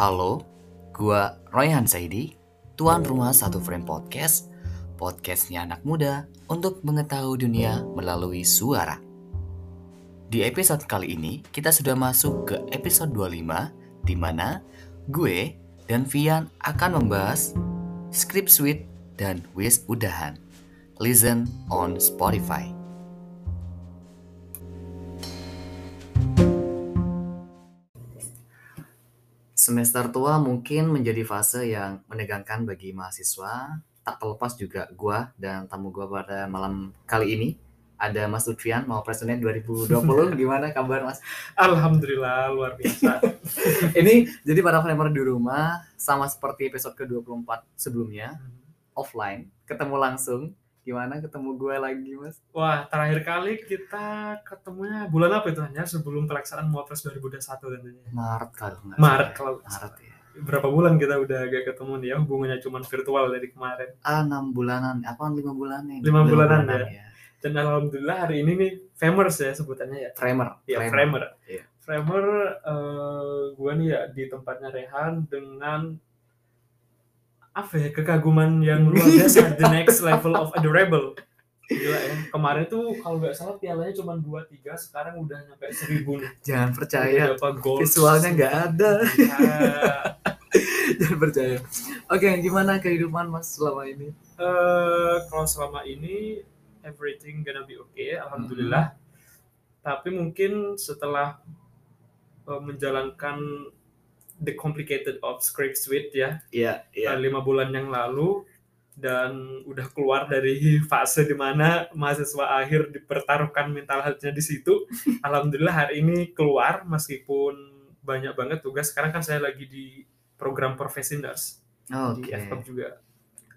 Halo, gua Royhan Saidi, tuan rumah satu frame podcast. Podcastnya anak muda untuk mengetahui dunia melalui suara. Di episode kali ini, kita sudah masuk ke episode 25, di mana gue dan Vian akan membahas script suite dan wis udahan. Listen on Spotify. Semester tua mungkin menjadi fase yang menegangkan bagi mahasiswa. Tak terlepas juga gua dan tamu gua pada malam kali ini ada Mas Lutfian mau presiden 2020 gimana kabar Mas? Alhamdulillah luar biasa. ini jadi para framer di rumah sama seperti episode ke-24 sebelumnya offline ketemu langsung gimana ketemu gue lagi mas Wah terakhir kali kita ketemunya bulan apa itu hanya sebelum pelaksanaan Motors 2021 tentunya. Maret kalau nggak Maret kalau Maret ya berapa bulan kita udah gak ketemu nih ya hubungannya cuma virtual dari kemarin. ah enam bulanan apa lima bulanan Lima bulanan, ya. Dan alhamdulillah hari ini nih famers ya sebutannya ya. framer Ya framer. Iya. Framer eh, gua nih ya di tempatnya Rehan dengan apa ya kekaguman yang luar biasa the next level of adorable. Gila ya kemarin tuh kalau nggak salah pialanya cuma dua tiga sekarang udah nyampe seribu nih. Jangan percaya visualnya nggak ada. Ya, jangan percaya. Oke gimana kehidupan mas selama ini? Eh, kalau selama ini everything gonna be okay alhamdulillah. Tapi mungkin setelah eh, menjalankan the complicated of script suite ya iya eh, lima bulan yang lalu dan udah keluar dari fase di mana mahasiswa akhir dipertaruhkan mental health-nya di situ. Alhamdulillah hari ini keluar meskipun banyak banget tugas. Sekarang kan saya lagi di program profesi nurse oke di FKP juga.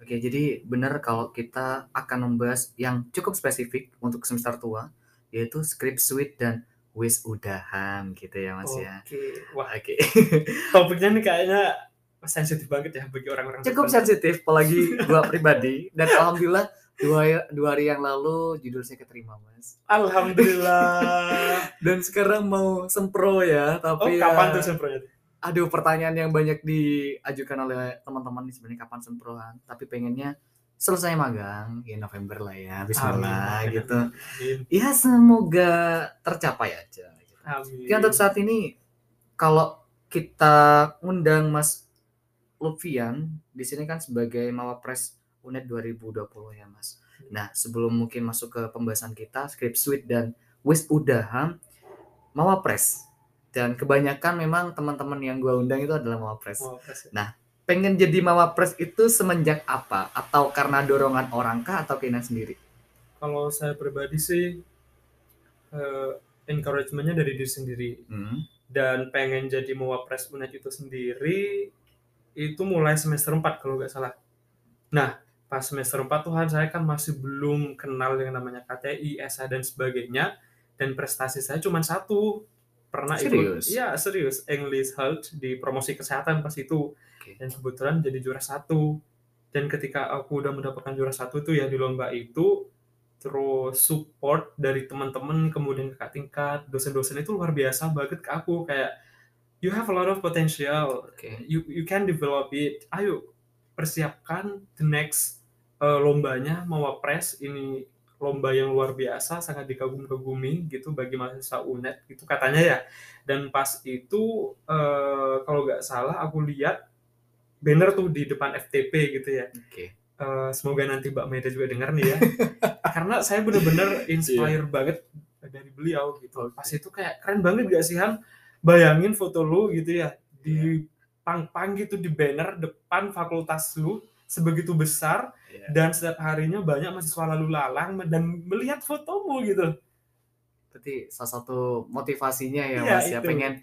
Oke, jadi benar kalau kita akan membahas yang cukup spesifik untuk semester tua, yaitu script suite dan wis udahan gitu ya mas ya. Oke, wah Oke, topiknya nih kayaknya sensitif banget ya bagi orang-orang cukup tertentu. sensitif, apalagi gua pribadi. Dan alhamdulillah dua, dua hari yang lalu judul saya keterima mas. Alhamdulillah. Dan sekarang mau sempro ya, Oh, tapi kapan ya, tuh sempronya? aduh pertanyaan yang banyak diajukan oleh teman-teman nih sebenarnya kapan semprohan. Tapi pengennya selesai magang ya November lah ya, Bismillah Amin. gitu. Amin. Ya semoga tercapai aja. Gitu. Amin. Ya, untuk saat ini kalau kita undang Mas Lutfian di sini kan sebagai Mawapres UNED 2020 ya Mas. Nah sebelum mungkin masuk ke pembahasan kita script suite dan wis udahan Mawapres dan kebanyakan memang teman-teman yang gua undang itu adalah Mawapres. Wah, pres ya. Pengen jadi Mawapres itu semenjak apa? Atau karena dorongan orang kah atau keinginan sendiri? Kalau saya pribadi sih eh, encouragement-nya dari diri sendiri Hmm. dan pengen jadi mewapres UNED itu sendiri itu mulai semester 4 kalau nggak salah. Nah, pas semester 4 Tuhan saya kan masih belum kenal yang namanya KTI, SA dan sebagainya dan prestasi saya cuma satu pernah Serius? ikut ya serius English Health di promosi kesehatan pas itu Oke. dan kebetulan jadi juara satu dan ketika aku udah mendapatkan juara satu tuh ya di lomba itu terus support dari teman-teman kemudian kakak tingkat dosen-dosen itu luar biasa banget ke aku kayak you have a lot of potential Oke. you you can develop it ayo persiapkan the next uh, lombanya mawapres ini lomba yang luar biasa sangat dikagum-kagumi gitu bagi mahasiswa UNED gitu katanya ya dan pas itu uh, kalau nggak salah aku lihat banner tuh di depan FTP gitu ya Oke. Eh, semoga nanti Mbak Meda juga dengar nih ya. Karena saya bener-bener inspire banget dari beliau gitu. Pas itu kayak keren banget gak sih Han? Bayangin foto lu gitu ya di pang-pang gitu di banner depan fakultas lu sebegitu besar Iya. dan setiap harinya banyak mahasiswa lalu lalang dan melihat fotomu gitu. Berarti salah satu motivasinya ya Iya, Mas ya itu. pengen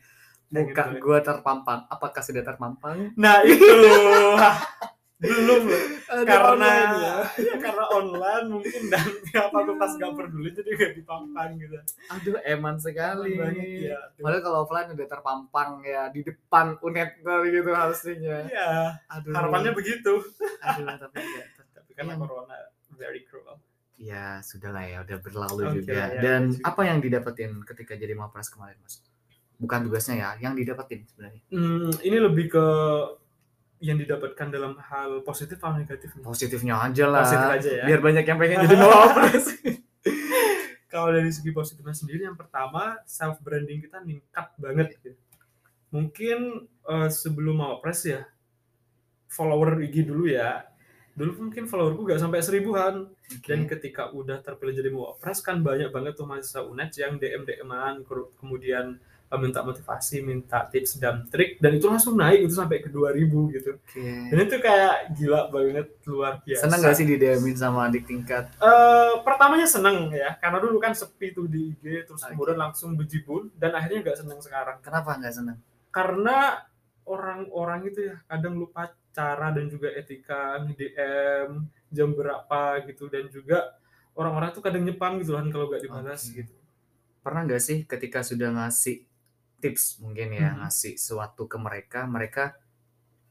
Pengen muka gua terpampang. Apakah sudah terpampang? Nah itu belum loh. Karena ya. ya karena online mungkin dan pihak fakultas gak peduli jadi gak dipampang gitu. Aduh eman sekali. banget ya. Padahal kalau offline udah terpampang ya di depan unet gitu harusnya. Iya, Aduh. harapannya begitu. Aduh tapi enggak. Tapi karena Iya. corona very cruel. Ya sudah lah ya udah berlalu Oke juga. ya, Dan sih. apa yang didapetin ketika jadi mapres kemarin Mas? bukan tugasnya ya yang didapetin sebenarnya Hmm, ini lebih ke yang didapatkan dalam hal positif atau negatif positifnya aja lah Positif aja ya. biar banyak yang pengen jadi mawapres Kalau dari segi positifnya sendiri, yang pertama self branding kita meningkat banget. gitu. Mungkin eh, sebelum Mawapres ya, follower IG dulu ya. Dulu mungkin followerku gak sampai seribuan. Dan ketika udah terpilih jadi Mawapres kan banyak banget tuh mahasiswa UNED yang DM DM-an, kemudian minta motivasi, minta tips dan trik, dan itu langsung naik itu sampai ke 2000 gitu. Oke. Dan itu kayak gila banget, luar biasa. seneng gak sih di DM sama adik tingkat Eh, pertamanya seneng ya, karena dulu kan sepi tuh di IG, terus Oke. kemudian langsung bejibun, dan akhirnya nggak seneng sekarang. kenapa nggak seneng Karena orang-orang itu ya kadang lupa cara dan juga etika nge-DM jam berapa gitu, dan juga orang-orang tuh kadang nyepam gitu kan kalau nggak dibalas Oke. gitu. pernah nggak sih ketika sudah ngasih tips mungkin ya Mhm. ngasih sesuatu ke mereka mereka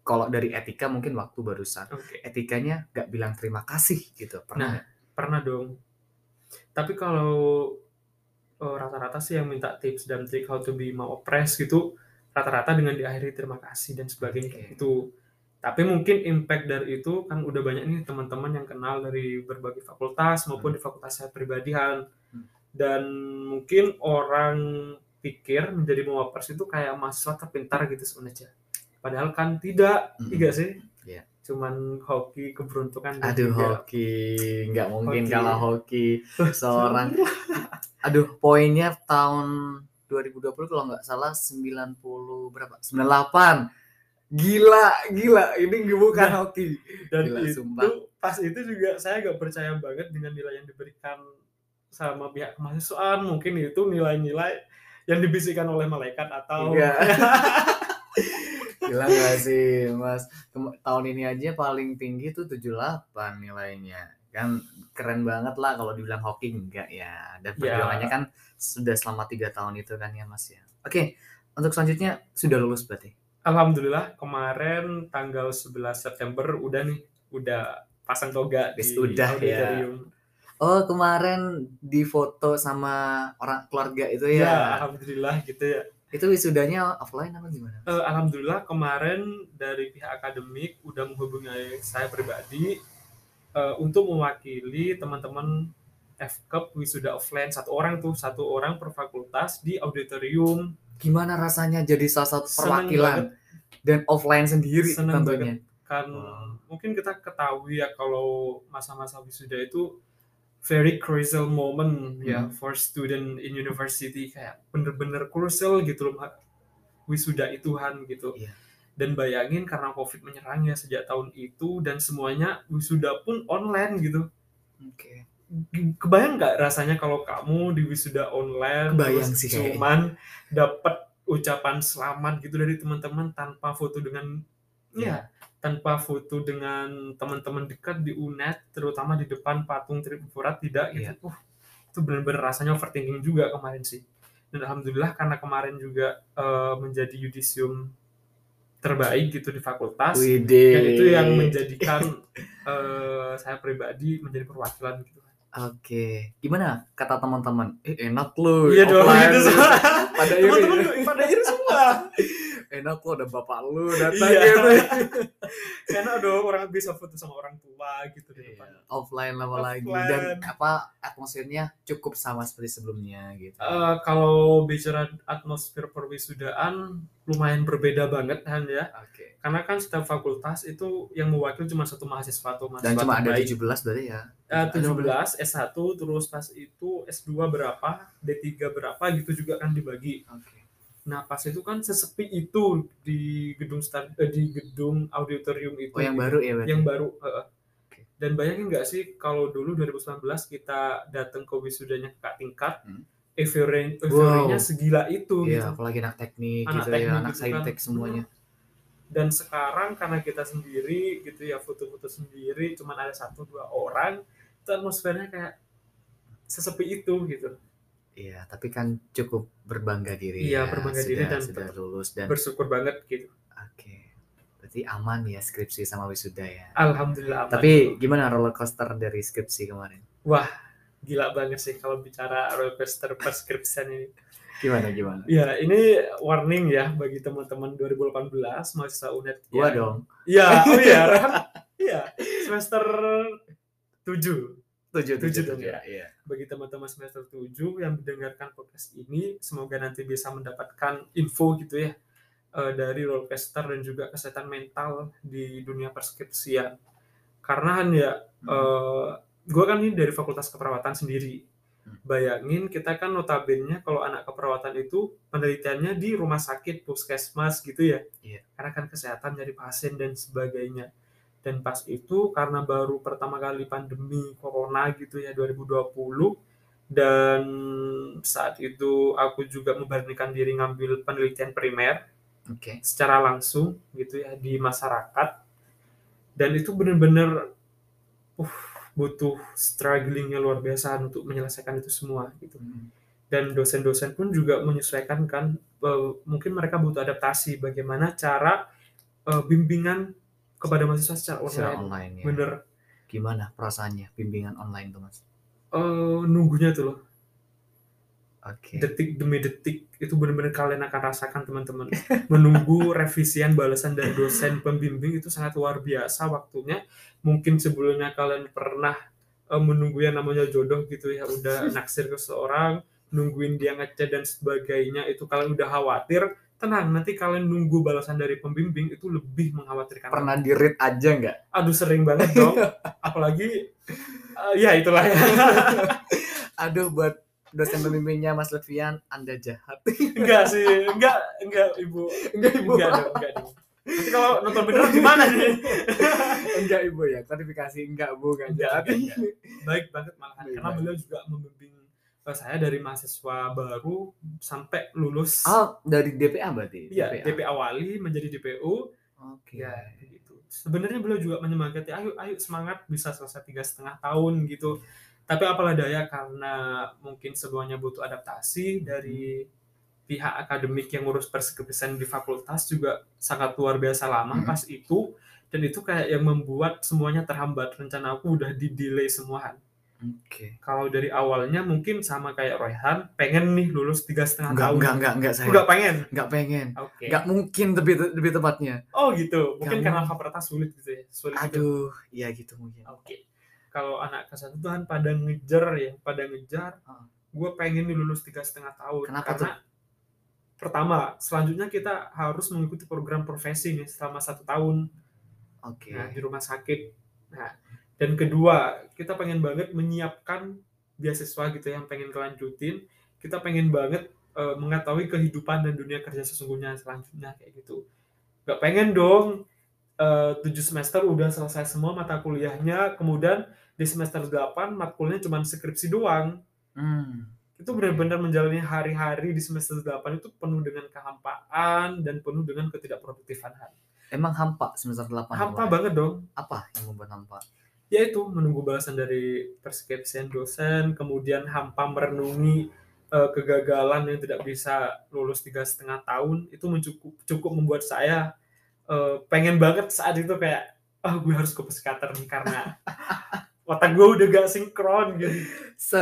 kalau dari etika mungkin waktu barusan Oke, etikanya nggak bilang terima kasih gitu pernah Nah. pernah dong. Tapi kalau eh, rata-rata sih yang minta tips dan trik how to be Mawapres gitu, rata-rata dengan diakhiri terima kasih dan sebagainya Oke. gitu. Tapi mungkin impact dari itu kan udah banyak nih teman-teman yang kenal dari berbagai fakultas maupun di fakultas saya pribadian. Hmm. Dan mungkin orang pikir menjadi mawapers itu kayak mahasiswa terpintar gitu sebenarnya. Padahal kan tidak, Hmm. iya sih? Iya. Cuman hoki keberuntungan aduh juga- hoki nggak mungkin Hoki. kalau hoki seorang aduh poinnya tahun 2020 kalau nggak salah 90 berapa 98 gila gila ini bukan hoki dan Gila, itu sumpah. pas itu juga saya gak percaya banget dengan nilai yang diberikan sama pihak kemahasiswaan mungkin itu nilai-nilai yang dibisikkan oleh malaikat atau Enggak. Gila gak sih mas Tahun ini aja paling tinggi tuh 78 nilainya Kan keren banget lah kalau dibilang hoki enggak ya Dan Ya. perjuangannya kan sudah selama tiga tahun itu kan ya mas ya Oke untuk selanjutnya sudah lulus berarti alhamdulillah kemarin tanggal 11 September udah nih udah pasang toga di Wis udah ya. Oh kemarin di foto sama orang keluarga itu ya. ya, alhamdulillah gitu ya Itu wisudanya offline apa gimana? Eh, alhamdulillah kemarin dari pihak akademik udah menghubungi saya pribadi eh, untuk mewakili teman-teman FKUP wisuda offline satu orang tuh satu orang per fakultas di auditorium Gimana rasanya jadi salah satu perwakilan dan offline sendiri Seneng tentunya kan Wow. mungkin kita ketahui ya kalau masa-masa wisuda itu very crucial moment ya Hmm. for student in university kayak bener-bener crucial gitu loh wisuda itu Han gitu. Iya. dan bayangin karena covid menyerang ya sejak tahun itu dan semuanya wisuda pun online gitu. Oke. Kebayang nggak rasanya kalau kamu di wisuda online Kebayang terus sih cuman dapat ucapan selamat gitu dari teman-teman tanpa foto dengan ya tanpa foto dengan teman-teman dekat di UNED terutama di depan patung Triumvirat tidak gitu. Iya. Uh, itu benar-benar rasanya overthinking juga kemarin sih. Dan alhamdulillah karena kemarin juga eh, menjadi yudisium terbaik gitu di fakultas Widih. dan itu yang menjadikan eh, saya pribadi menjadi perwakilan gitu. Oke, gimana kata teman-teman? Eh, enak lu. Iya dong gitu. Pada iri. Teman-teman pada iri semua. Enak lu ada bapak lu datang Iya. gitu. Karena dong orang bisa foto sama orang tua gitu di depan. Iya, Offline lama lagi dan apa atmosfernya cukup sama seperti sebelumnya gitu. Eh, kalau bicara atmosfer perwisudaan lumayan berbeda banget kan ya Oke. karena kan setiap fakultas itu yang mewakili cuma satu mahasiswa atau mahasiswa Dan cuma ada terbaik. 17 berarti ya. Eh, berapa? 17 S1 terus pas itu S2 berapa D3 berapa gitu juga kan dibagi Oke. Nah pas itu kan sesepi itu di gedung star, eh, di gedung auditorium itu Oh yang gitu. baru ya berarti. yang baru heeh. Oke. dan bayangin nggak sih kalau dulu 2019 kita datang ke wisudanya kakak tingkat Hmm. eufori- euforinya Wow. segila itu gitu Iya, apalagi anak teknik Anak gitu teknik ya, anak gitu kan. saintek semuanya. dan sekarang karena kita sendiri gitu ya foto-foto sendiri cuman ada satu dua orang itu atmosfernya kayak sesepi itu gitu Iya, tapi kan cukup berbangga diri Iya, ya. berbangga sudah, diri dan sudah ber- lulus dan bersyukur banget gitu Oke. Berarti aman ya skripsi sama wisuda ya. alhamdulillah aman. Tapi gimana roller coaster dari skripsi kemarin? wah gila banget sih kalau bicara roller coaster prescription ini. Gimana gimana? Ya, ini warning ya bagi teman-teman 2018 mahasiswa UNED. Gua ya. dong. Iya, oh iya. Iya, semester 7. Tujuh Tujuh dong, ya. Iya. Bagi teman-teman semester 7 yang mendengarkan podcast ini, semoga nanti bisa mendapatkan info gitu ya eh, dari roller coaster dan juga kesehatan mental di dunia perskripsian. Karena kan ya, eh, gue kan ini dari Fakultas Keperawatan sendiri. Hmm. Bayangin kita kan notabene kalau anak keperawatan itu penelitiannya di rumah sakit, puskesmas gitu ya. Iya. Karena kan kesehatan dari pasien dan sebagainya. Dan pas itu karena baru pertama kali pandemi corona gitu ya 2020 dan saat itu aku juga memberanikan diri ngambil penelitian primer Oke. secara langsung gitu ya di masyarakat dan itu benar-benar uh, butuh strugglingnya luar biasa untuk menyelesaikan itu semua gitu Hmm. dan dosen-dosen pun juga menyesuaikan kan eh, mungkin mereka butuh adaptasi bagaimana cara eh, bimbingan kepada mahasiswa secara Secara online online ya. bener Gimana perasaannya bimbingan online tuh mas? eh, nunggunya tuh loh Oke. detik demi detik itu benar-benar kalian akan rasakan teman-teman menunggu revisian balasan dari dosen pembimbing itu sangat luar biasa waktunya mungkin sebelumnya kalian pernah eh, menunggu yang namanya jodoh gitu ya udah naksir ke seorang nungguin dia ngechat dan sebagainya itu kalian udah khawatir tenang nanti kalian nunggu balasan dari pembimbing itu lebih mengkhawatirkan Pernah di read aja nggak? aduh sering banget dong apalagi eh, ya itulah ya Aduh buat dosen pembimbingnya Mas Lutfian, Anda jahat. enggak sih enggak enggak ibu enggak ibu. enggak dong enggak dong nanti kalau nonton beneran gimana nih enggak ibu ya. Klarifikasi enggak bu, enggak Enggak, jahat. enggak, baik banget malahan Baik karena beliau juga membimbing saya dari mahasiswa baru sampai lulus. Oh, dari DPA berarti? iya DP awali menjadi DPU Oke. ya begitu. Sebenarnya beliau juga menyemangati ayo ayo semangat bisa selesai tiga setengah tahun gitu. Tapi apalah daya karena mungkin semuanya butuh adaptasi dari pihak akademik yang ngurus perskripsian di fakultas juga sangat luar biasa lama Mhm. pas itu. Dan itu kayak yang membuat semuanya terhambat. Rencana aku udah di delay semua Oke. kalau dari awalnya mungkin sama kayak Royhan pengen nih lulus tiga setengah Enggak, tahun enggak, enggak, enggak saya. Enggak pengen Enggak pengen. oke Enggak mungkin lebih lebih tepatnya. oh gitu mungkin karena mungkin. fakultas sulit gitu ya sulit gitu. Aduh, iya gitu mungkin. Oke. Kalau anak kelas satu tuh kan pada ngejar ya, pada ngejar. Heeh. Gue pengen nih lulus tiga setengah tahun. Kenapa Karena pertama, selanjutnya kita harus mengikuti program profesi nih selama satu tahun Oke. nah, di rumah sakit. Nah, dan kedua, kita pengen banget menyiapkan beasiswa gitu ya, yang pengen kelanjutin. Kita pengen banget eh, mengetahui kehidupan dan dunia kerja sesungguhnya selanjutnya kayak gitu. Gak pengen dong eh, tujuh semester udah selesai semua mata kuliahnya, kemudian di semester 8 matkulnya cuma skripsi doang. Hmm. Itu benar-benar menjalani hari-hari di semester 8 itu penuh dengan kehampaan dan penuh dengan ketidakproduktifan. Emang hampa semester 8 Hampa banget dong. Apa yang membuat hampa? Yaitu menunggu balasan dari perskripsian dosen, kemudian hampa merenungi eh, kegagalan yang tidak bisa lulus tiga setengah tahun itu mencukup cukup membuat saya eh, pengen banget saat itu kayak ah gue harus ke psikiater nih karena otak gue udah gak sinkron gitu Se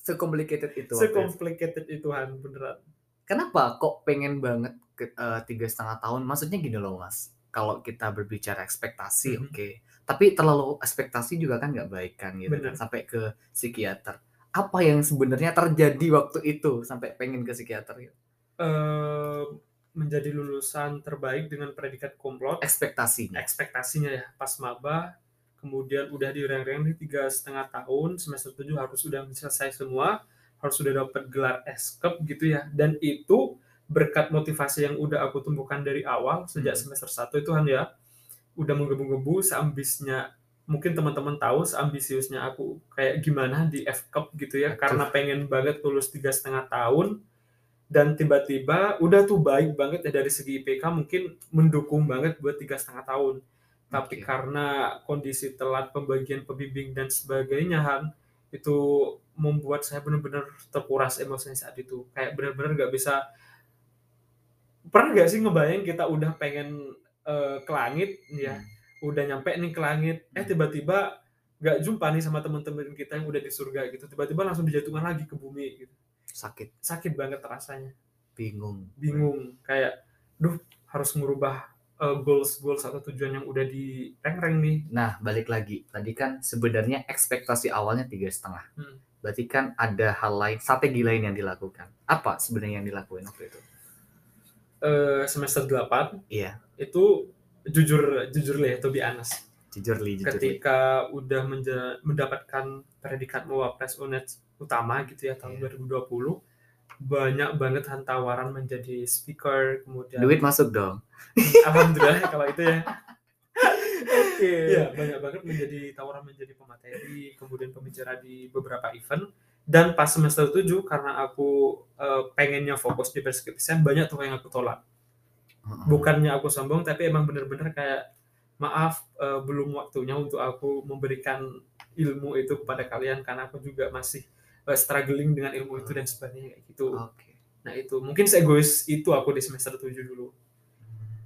se complicated itu. waktu itu. secomplicated itu Han beneran Kenapa kok pengen banget eh, tiga setengah tahun? Maksudnya gini loh mas, kalau kita berbicara ekspektasi, Mhm. oke. Tapi terlalu ekspektasi juga kan nggak baik kan gitu Bener. kan, sampai ke psikiater. Apa yang sebenarnya terjadi waktu itu sampai pengen ke psikiater? gitu? Eh, menjadi lulusan terbaik dengan predikat komplot Ekspektasinya. ekspektasinya ya pas maba kemudian udah direng-reng di tiga setengah tahun semester 7 harus sudah selesai semua harus sudah dapat gelar eskep gitu ya dan itu berkat motivasi yang udah aku tumbuhkan dari awal sejak Hmm. semester 1 itu kan ya udah menggebu-gebu seambisnya mungkin teman-teman tahu seambisiusnya aku kayak gimana di FCUP gitu ya Aduh. karena pengen banget lulus tiga setengah tahun dan tiba-tiba udah tuh baik banget ya dari segi IPK mungkin mendukung banget buat tiga setengah tahun tapi Oke. karena kondisi telat pembagian pembimbing dan sebagainya Han itu membuat saya benar-benar terkuras emosinya saat itu kayak benar-benar nggak bisa pernah nggak sih ngebayang kita udah pengen eh, ke langit ya. Hmm. udah nyampe nih ke langit. Eh Hmm. tiba-tiba nggak jumpa nih sama teman-teman kita yang udah di surga gitu. Tiba-tiba langsung dijatuhkan lagi ke bumi gitu. Sakit. Sakit banget rasanya. Bingung. Bingung. Kayak duh harus merubah uh, goals goals atau tujuan yang udah di rank nih. Nah balik lagi. Tadi kan sebenarnya ekspektasi awalnya tiga setengah. Hmm. berarti kan ada hal lain strategi lain yang dilakukan. Apa sebenarnya yang dilakukan waktu itu Eh, semester 8 iya. itu jujur jujur lah ya to be honest. Jujur li jujur li. Ketika udah menja- mendapatkan predikat mewapres UNED utama gitu ya tahun Iya. 2020 banyak banget tawaran menjadi speaker kemudian duit masuk dong. Alhamdulillah kalau itu ya. Oke. Iya, banyak banget menjadi tawaran menjadi pemateri, kemudian pembicara di beberapa event. Dan pas semester 7 karena aku eh, pengennya fokus di preskripsian, banyak tuh yang aku tolak. Bukannya aku sombong, tapi emang bener-bener kayak maaf eh, belum waktunya untuk aku memberikan ilmu itu kepada kalian karena aku juga masih eh, struggling dengan ilmu itu dan sebagainya kayak gitu. oke Nah, itu mungkin egois itu aku di semester 7 dulu.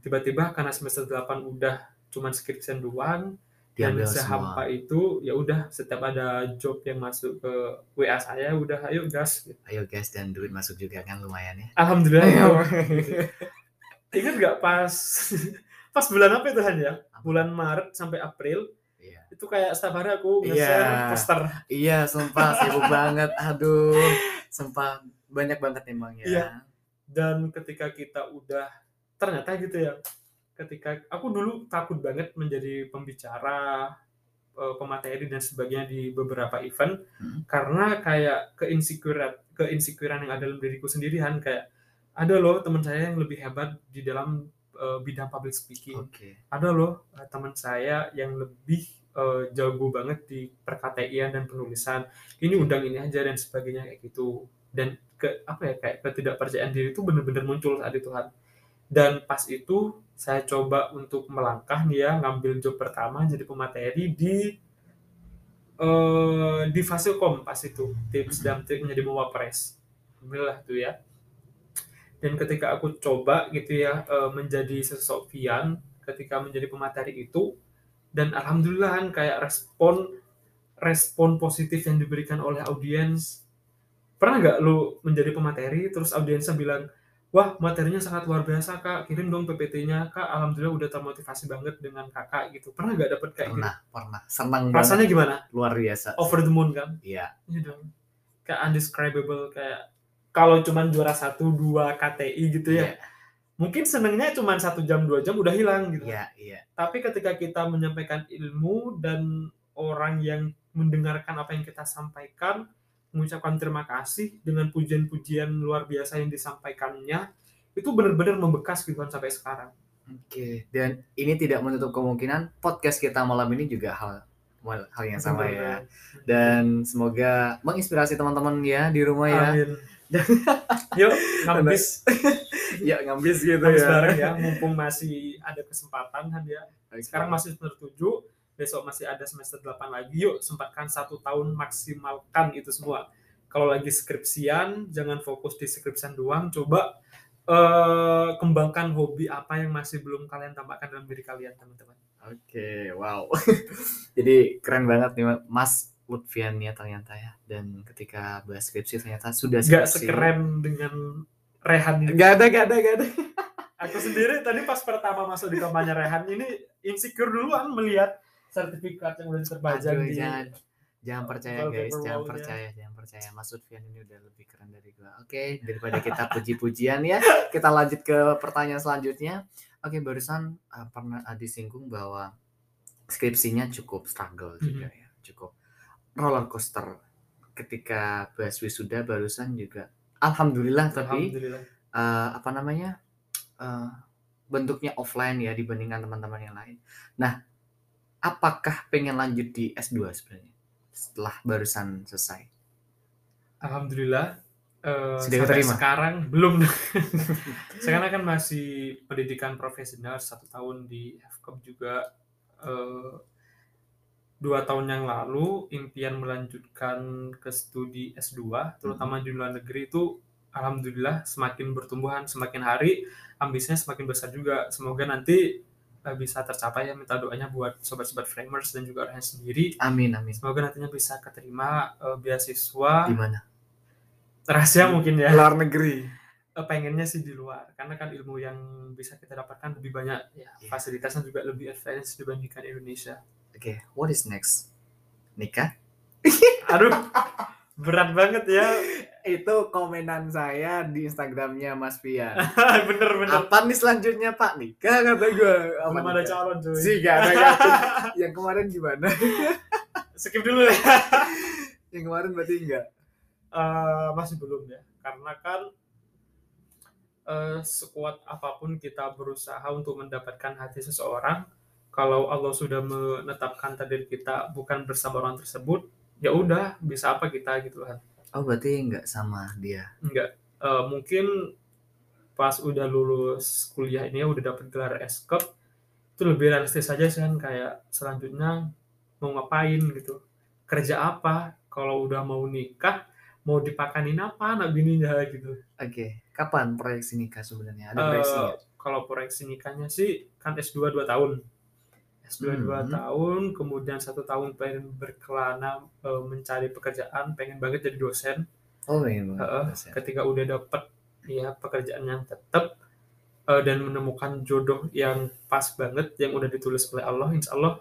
Tiba-tiba karena semester 8 udah cuman skripsian doang, dan diambil semua. sehampa itu ya udah setiap ada job yang masuk ke WA saya udah ayo gas. Ayo guys dan duit masuk juga kan lumayan ya. Alhamdulillah Ayo. ingat nggak pas pas bulan apa itu Han ya? Bulan Maret sampai April iya. itu kayak setiap hari aku Iya. nge-share poster. Iya sumpah sibuk banget. Aduh sumpah banyak banget emang ya. Iya. dan ketika kita udah ternyata gitu ya ketika aku dulu takut banget menjadi pembicara eh, pemateri dan sebagainya di beberapa event Hmm. karena kayak keinsecurean keinsecurean yang ada dalam diriku sendirian kayak ada loh teman saya yang lebih hebat di dalam eh, bidang public speaking. Oke. Ada loh eh, teman saya yang lebih eh, jago banget di perkataian dan penulisan. Ini undang ini aja dan sebagainya kayak gitu. Dan ke apa ya kayak ketidakpercayaan diri itu bener-bener muncul saat itu kan dan pas itu saya coba untuk melangkah nih ya ngambil job pertama jadi pemateri di eh di Fasilkom pas itu. Tips dan trik menjadi mewapres alhamdulillah tuh ya. Dan ketika aku coba gitu ya eh, menjadi sosok Vian ketika menjadi pemateri itu dan alhamdulillah kan kayak respon respon positif yang diberikan oleh audiens. Pernah nggak lu menjadi pemateri terus audiensnya bilang wah materinya sangat luar biasa kak. Kirim dong PPT-nya kak alhamdulillah udah termotivasi banget dengan kakak gitu. Pernah nggak dapet kayak gitu? Pernah pernah. Senang banget. Rasanya gimana? Luar biasa. Over the moon kan? Iya. Iya dong. Kayak undescribable kayak kalau cuman juara satu dua KTI gitu ya. Iya. Mungkin senengnya cuman satu jam dua jam udah hilang gitu. Iya iya. Tapi ketika kita menyampaikan ilmu dan orang yang mendengarkan apa yang kita sampaikan mengucapkan terima kasih dengan pujian-pujian luar biasa yang disampaikannya itu benar-benar membekas gitu kan sampai sekarang Oke, dan ini tidak menutup kemungkinan podcast kita malam ini juga hal hal yang sama ya. Dan semoga menginspirasi teman-teman ya di rumah ya. Amin. Yuk, ngabis, ya ngambis gitu ngabis ya. bareng ya, mumpung masih ada kesempatan kan ya. Sekarang masih semester 7, besok masih ada semester 8 lagi. Yuk, sempatkan satu tahun maksimalkan itu semua. Kalau lagi skripsian, jangan fokus di skripsian doang. Coba eh, kembangkan hobi apa yang masih belum kalian tambahkan dalam diri kalian, teman-teman. Oke, wow. Jadi keren banget nih Mas Lutfian ya ternyata ya. Dan ketika bahas skripsi ternyata sudah Gak skripsi. sekeren dengan Rehan ini. Gak ada, gak ada, gak ada. Aku sendiri tadi pas pertama masuk di kampanye Rehan ini insecure duluan melihat sertifikat yang udah diterbajang Aduh, di jangan jangan percaya guys, jangan wall-nya. percaya, jangan percaya. Mas Lutfian ini udah lebih keren dari gua. Oke, daripada kita puji-pujian ya, kita lanjut ke pertanyaan selanjutnya. Oke, barusan uh, pernah uh, disinggung bahwa skripsinya cukup struggle juga ya, cukup roller coaster. Ketika bahas wisuda barusan juga, alhamdulillah tapi Alhamdulillah. eh, apa namanya eh, bentuknya offline ya dibandingkan teman-teman yang lain. Nah, apakah pengen lanjut di S2 sebenarnya setelah barusan selesai? Alhamdulillah. Sudah sampai keterima? sekarang belum. sekarang kan masih pendidikan profesional satu tahun di FKUP juga. eh, dua tahun yang lalu impian melanjutkan ke studi S2 terutama di luar negeri itu alhamdulillah semakin bertumbuhan semakin hari ambisinya semakin besar juga semoga nanti bisa tercapai ya minta doanya buat sobat-sobat framers dan juga Ryan sendiri Amin amin. semoga nantinya bisa keterima eh, beasiswa Di mana? rahasia mungkin ya Luar negeri. Eh, pengennya sih di luar karena kan ilmu yang bisa kita dapatkan lebih banyak ya Iya. fasilitasnya juga lebih advance dibandingkan Indonesia Oke, what is next? Nikah? aduh berat banget ya Itu komenan saya di Instagramnya Mas Pian. bener bener Apa nih selanjutnya Pak? Nikah kata gue. Belum ada calon cuy Sih gak ada yakin. Yang kemarin gimana? skip dulu ya Yang kemarin berarti enggak. Eh, masih belum ya karena kan eh, sekuat apa pun kita berusaha untuk mendapatkan hati seseorang kalau Allah sudah menetapkan takdir kita bukan bersama orang tersebut ya udah bisa apa kita gitu kan Oh berarti enggak sama dia. enggak Eh, mungkin pas udah lulus kuliah ini udah dapet gelar S-Cup itu lebih realistis aja sih kan kayak selanjutnya mau ngapain gitu kerja apa kalau udah mau nikah mau dipakanin apa anak bininya gitu Oke, kapan proyeksi nikah sebenarnya? Ada Eh, proyeksi nggak? kalau proyeksi nikahnya sih kan S2 2 tahun S2 2 Hmm. tahun kemudian satu tahun pengen berkelana eh, mencari pekerjaan pengen banget jadi dosen Oh iya. Ya. ketika udah dapet ya pekerjaan yang tetap eh, dan menemukan jodoh yang pas banget yang udah ditulis oleh Allah insya Allah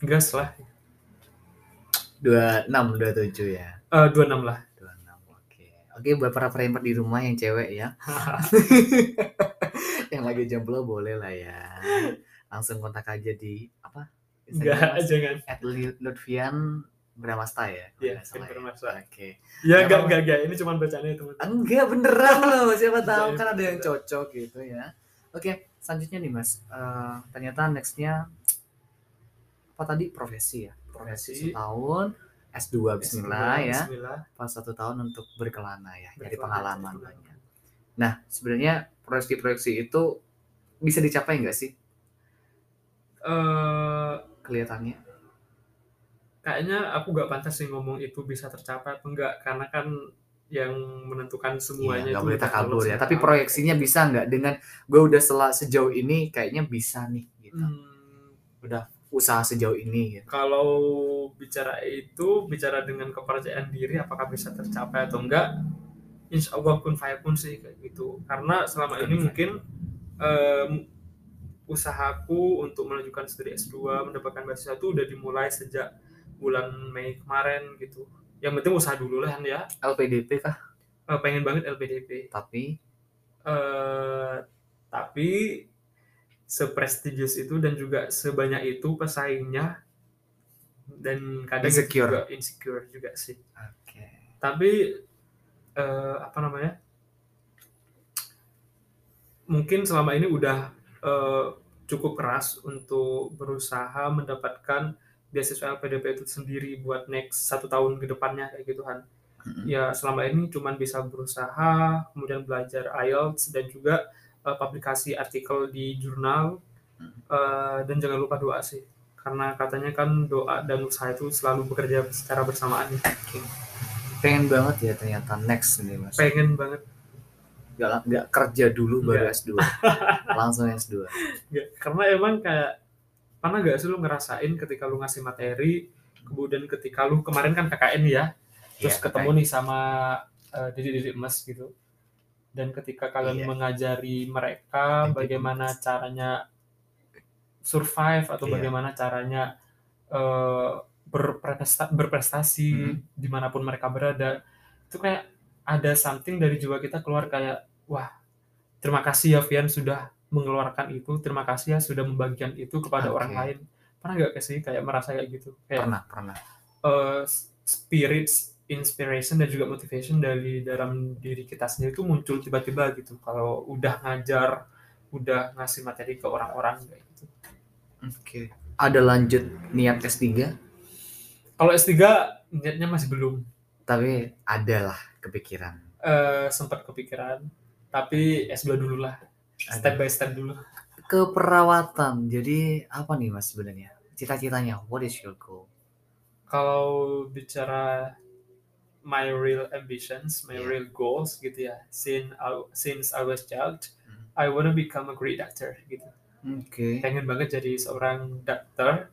gas lah Dua enam, dua tujuh ya. Eh, 26 lah Dua enam. Oke. Oke buat para framer di rumah yang cewek ya. yang lagi jomblo boleh lah ya. Langsung kontak aja di apa? enggak jangan At Lu- Lutfian Bramasta ya? Iya, Lutfian ya? Bramasta. Oke. ya Nggak enggak enggak enggak ini cuma bercanda ya teman Enggak beneran loh, siapa tahu Enggak, kan ada yang cocok gitu ya. Oke, selanjutnya nih Mas. Eh, ternyata nextnya apa tadi profesi ya? Profesi Profesi. setahun, S2 Bismillah ya. Bismillah Pas satu tahun untuk berkelana ya, jadi pengalaman banyak. Nah, sebenarnya proyeksi-proyeksi itu bisa dicapai nggak sih eh kelihatannya? kayaknya aku gak pantas sih ngomong itu bisa tercapai apa enggak karena kan yang menentukan semuanya Iya, itu boleh udah takabur ya. Tapi proyeksinya bisa nggak dengan gue udah setelah sejauh ini kayaknya bisa nih gitu. Hmm, Usaha sejauh ini gitu. kalau bicara itu bicara dengan kepercayaan diri apakah bisa tercapai atau enggak insya Allah kun fayakun sih kayak gitu karena selama ini mungkin em, usahaku untuk melanjutkan studi S2 mendapatkan beasiswa itu udah dimulai sejak bulan Mei kemarin gitu yang penting usaha dulu lah ya LPDP kah? Eh, pengen banget LPDP Tapi eh tapi seprestigious itu dan juga sebanyak itu pesaingnya dan kadang Insecure. juga insecure juga sih. oke. Tapi eh, apa namanya? Mungkin selama ini udah eh, cukup keras untuk berusaha mendapatkan beasiswa LPDP itu sendiri buat next satu tahun ke depannya kayak gitu kan Mm-mm. ya selama ini cuman bisa berusaha kemudian belajar IELTS dan juga eh, publikasi artikel di jurnal Hmm. Eh, dan jangan lupa doa sih karena katanya kan doa dan usaha itu selalu bekerja secara bersamaan ya. Pengen banget ya ternyata next nih mas. pengen banget Gak, nggak kerja dulu baru Nggak. S2. Langsung S2. Nggak, karena emang kayak pernah gak sih lu ngerasain ketika lu ngasih materi kemudian ketika lu kemarin kan KKN ya terus Iya, ketemu nih sama eh, didik-didik emas gitu dan ketika kalian Iya. mengajari mereka Didik bagaimana caranya survive atau Iya. bagaimana caranya eh, berprestasi, berprestasi Mhm. di mana pun mereka berada itu kayak ada something dari jiwa kita keluar kayak wah terima kasih ya Vian sudah mengeluarkan itu terima kasih ya sudah membagikan itu kepada Oke. orang lain pernah nggak sih kayak merasa kayak gitu kayak Pernah, pernah. eh, spirits, inspiration dan juga motivation dari dalam diri kita sendiri itu muncul tiba-tiba gitu. Kalau udah ngajar, udah ngasih materi ke orang-orang kayak gitu. Oke. Ada lanjut niat S3, Kalau S3 niatnya masih belum. tapi ada lah kepikiran. Eh, sempat kepikiran, tapi S2 dulu lah. Step by step dulu. Keperawatan. Jadi apa nih mas sebenarnya? Cita-citanya, what is your goal? Kalau bicara my real ambitions, my Yeah. real goals gitu ya. Since I, since I was child, Hmm. I wanna become a great actor gitu. Oke. pengen banget jadi seorang dokter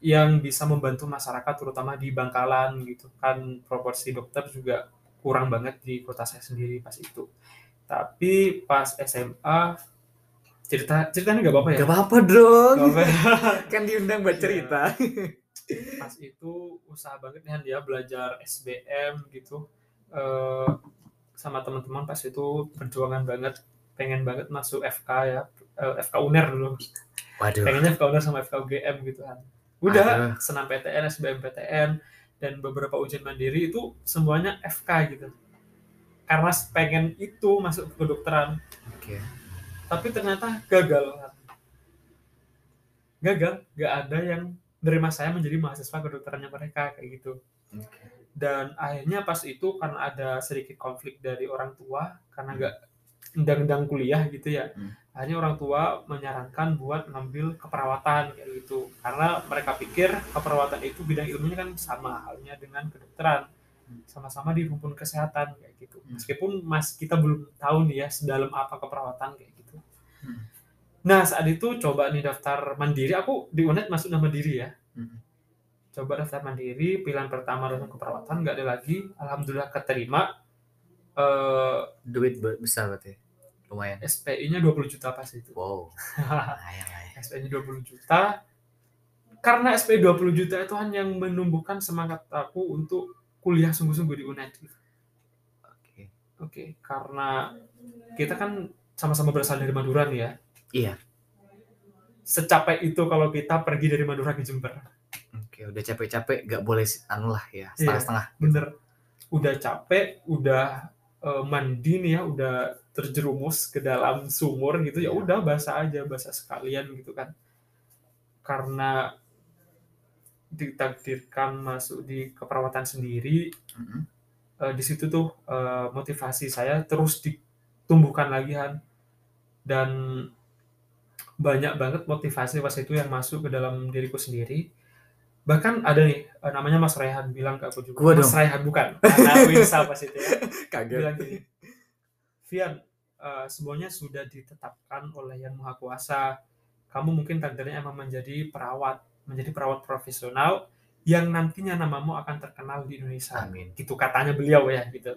yang bisa membantu masyarakat terutama di Bangkalan gitu kan proporsi dokter juga kurang banget di kota saya sendiri pas itu tapi pas SMA cerita ceritanya nggak apa-apa ya Gak apa-apa dong. Nggak apa-apa. kan diundang buat cerita. pas itu usaha banget nih dia belajar SBM gitu Eh, sama teman-teman pas itu perjuangan banget pengen banget masuk FK ya Eh, FK UNER dulu Waduh. pengennya FK UNER sama FK UGM gitu kan udah Aduh. senam PTN SBM PTN dan beberapa ujian mandiri itu semuanya FK gitu karena pengen itu masuk ke kedokteran Oke. tapi ternyata gagal gagal gak ada yang menerima saya menjadi mahasiswa kedokterannya mereka kayak gitu Oke. dan akhirnya pas itu karena ada sedikit konflik dari orang tua karena nggak undang-undang kuliah gitu ya Hmm. Akhirnya orang tua menyarankan buat ngambil keperawatan kayak gitu karena mereka pikir keperawatan itu bidang ilmunya kan sama halnya dengan kedokteran sama-sama di rumpun kesehatan kayak gitu Hmm. meskipun mas kita belum tahu nih ya sedalam apa keperawatan kayak gitu Hmm. nah saat itu coba nih daftar mandiri aku di UNED masuk nama mandiri ya Hmm. coba daftar mandiri pilihan pertama langsung keperawatan nggak ada lagi alhamdulillah keterima eh Duit be- besar berarti. Lumayan. SPI-nya 20 juta pas itu Wow. Lumayan lah ya. SPI-nya 20 juta karena SPI 20 juta itu hanya yang menumbuhkan semangat aku untuk kuliah sungguh-sungguh di UNED Oke. oke karena kita kan sama-sama berasal dari Madura nih ya Iya. secapek itu kalau kita pergi dari Madura ke Jember Oke, udah capek-capek gak boleh anu lah ya, Iya. setengah-setengah. bener udah capek udah eh, mandi nih ya udah terjerumus ke dalam sumur gitu ya Iya. udah basah aja basah sekalian gitu kan karena ditakdirkan masuk di keperawatan sendiri Mm-mm. eh, di situ tuh eh, motivasi saya terus ditumbuhkan lagi Han dan banyak banget motivasi pas itu yang masuk ke dalam diriku sendiri bahkan ada nih eh, namanya Mas Raihan bilang ke aku juga Gua Mas dong. Raihan bukan karena Winsa pas itu ya bilang gini Vian eh, semuanya sudah ditetapkan oleh yang maha kuasa kamu mungkin takdirnya emang menjadi perawat menjadi perawat profesional yang nantinya namamu akan terkenal di Indonesia Amin. gitu katanya beliau ya gitu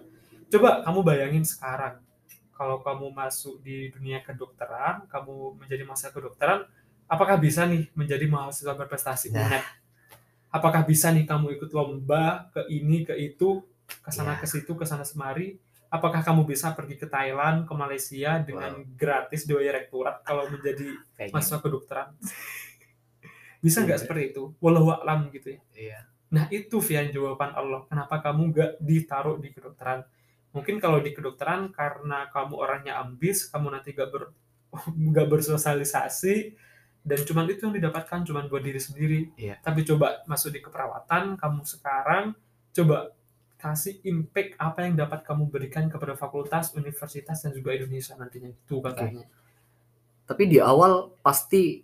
coba kamu bayangin sekarang kalau kamu masuk di dunia kedokteran kamu menjadi mahasiswa kedokteran apakah bisa nih menjadi mahasiswa berprestasi Nah. UNED apakah bisa nih kamu ikut lomba ke ini ke itu ke sana Ya. ke situ ke sana semari apakah kamu bisa pergi ke Thailand ke Malaysia dengan gratis biaya rektorat kalau menjadi mahasiswa kedokteran bisa nggak Iya. seperti itu walau alam gitu ya Iya. Nah itu Vian jawaban Allah. Kenapa kamu gak ditaruh di kedokteran? Mungkin kalau di kedokteran karena kamu orangnya ambis, kamu nanti gak ber gak bersosialisasi dan cuman itu yang didapatkan cuman buat diri sendiri. Iya. Tapi coba masuk di keperawatan, kamu sekarang coba kasih impact apa yang dapat kamu berikan kepada fakultas, universitas dan juga Indonesia nantinya itu katanya. Tapi di awal pasti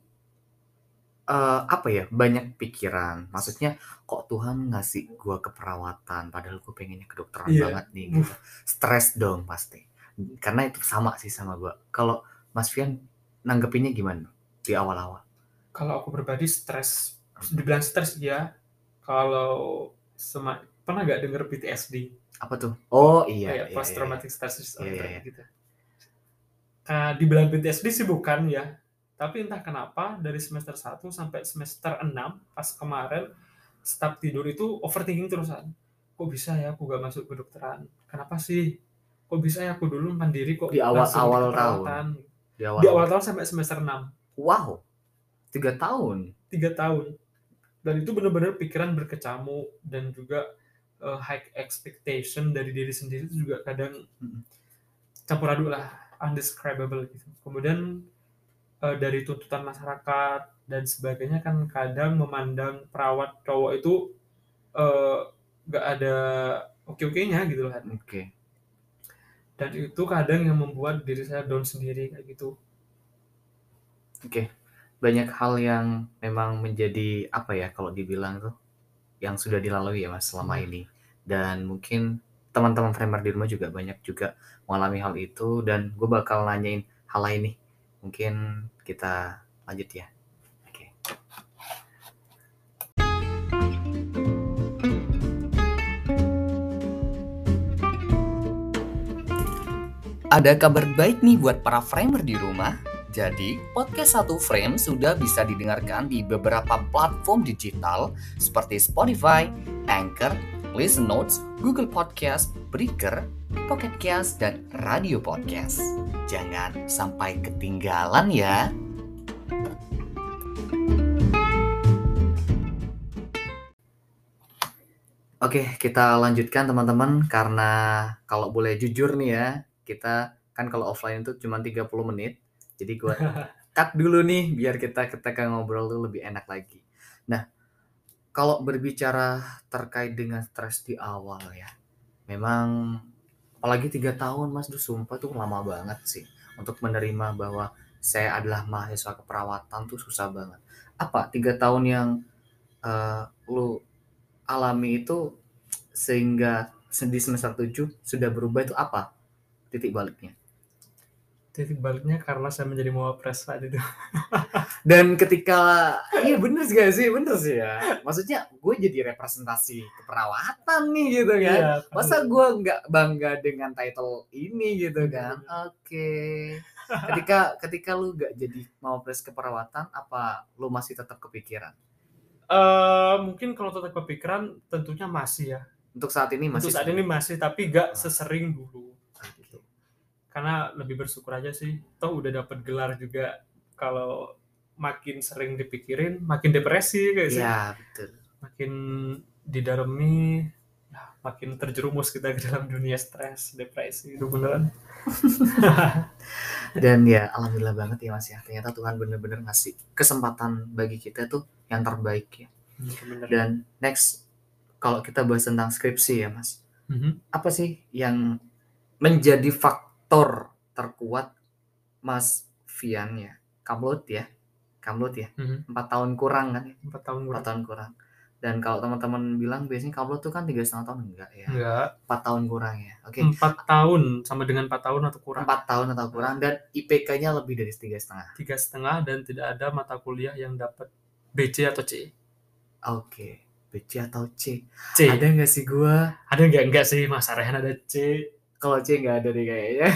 eh, apa ya banyak pikiran. Maksudnya kok Tuhan ngasih gua keperawatan padahal gue pengennya kedokteran Iya. banget nih. Gitu. Stres dong pasti. Karena itu sama sih sama gua. Kalau Mas Fian nanggepinnya gimana di awal-awal? Kalau aku pribadi stres, dibilang stres ya. Kalau sema- pernah gak denger PTSD? Apa tuh? Oh iya. kayak iya, post iya, traumatic stress disorder Iya, iya, iya. gitu. Nah, dibilang PTSD sih bukan ya. Tapi entah kenapa dari semester 1 sampai semester 6 pas kemarin staf tidur itu overthinking terusan. Kok bisa ya aku gak masuk kedokteran? Kenapa sih? Kok bisa ya aku dulu mandiri kok Di awal- awal keperawatan? Di awal. Di awal tahun sampai semester 6. Wow. Tiga tahun. tiga tahun dan itu benar-benar pikiran berkecamuk dan juga uh, high expectation dari diri sendiri itu juga kadang Mm. campur aduk lah undescribable gitu kemudian uh, dari tuntutan masyarakat dan sebagainya kan kadang memandang perawat cowok itu uh, gak ada oke-oke-nya gitu lah Oke. dan itu kadang yang membuat diri saya down sendiri kayak gitu Oke, banyak hal yang memang menjadi apa ya kalau dibilang tuh yang sudah dilalui ya mas selama Hmm. ini dan mungkin teman-teman framer di rumah juga banyak juga mengalami hal itu dan gue bakal nanyain hal lain nih mungkin kita lanjut ya. Oke. Ada kabar baik nih buat para framer di rumah. Jadi, podcast satu frame sudah bisa didengarkan di beberapa platform digital seperti Spotify, Anchor, Listen Notes, Google Podcast, Breaker, Pocket Cast, dan Radio Podcast. Jangan sampai ketinggalan ya. Oke, kita lanjutkan teman-teman karena kalau boleh jujur nih ya, kita kan kalau offline itu cuma 30 menit. Jadi gua cut dulu nih biar kita ketika ngobrol tuh lebih enak lagi. Nah, kalau berbicara terkait dengan stres di awal ya, memang apalagi tiga tahun mas, tuh sumpah tuh lama banget sih untuk menerima bahwa saya adalah mahasiswa keperawatan tuh susah banget. Apa tiga tahun yang uh, lu alami itu sehingga di semester 7 sudah berubah itu apa titik baliknya? Titik baliknya karena saya menjadi mawapres saat itu. Dan ketika iya bener sih gak sih bener sih ya. Maksudnya gue jadi representasi keperawatan nih gitu kan. Iya, Masa gue nggak bangga dengan title ini gitu kan? Oke. Okay. Ketika ketika lu gak jadi mawapres keperawatan, apa lu masih tetap kepikiran? Uh, mungkin kalau tetap kepikiran tentunya masih ya. Untuk saat ini masih. Untuk saat ini masih, tapi gak sesering dulu. Karena lebih bersyukur aja sih. Toh udah dapat gelar juga. Kalau makin sering dipikirin, makin depresi guys. Iya betul. Makin didaremi, ya, makin terjerumus kita ke dalam dunia stres, depresi, itu beneran. Dan ya alhamdulillah banget ya Mas ya. Ternyata Tuhan bener-bener ngasih kesempatan bagi kita tuh yang terbaik ya. Bener. Dan next kalau kita bahas tentang skripsi ya Mas. Mhm. Apa sih yang menjadi faktor terkuat Mas Vian ya? Kamlut ya. Kamlut ya. Mhm. Empat tahun kurang kan? ya? Empat tahun Empat tahun kurang. Dan kalau teman-teman bilang biasanya kamlut tuh kan tiga setengah tahun enggak ya? Enggak. Empat tahun kurang ya. Oke. Empat tahun sama dengan empat tahun atau kurang. Empat tahun atau kurang dan IPK-nya lebih dari tiga setengah. Tiga setengah dan tidak ada mata kuliah yang dapat BC atau C. Oke. BC atau C? C. Ada nggak sih gua? Ada nggak enggak sih Mas Rehan ada C. Kalau C nggak ada deh kayaknya.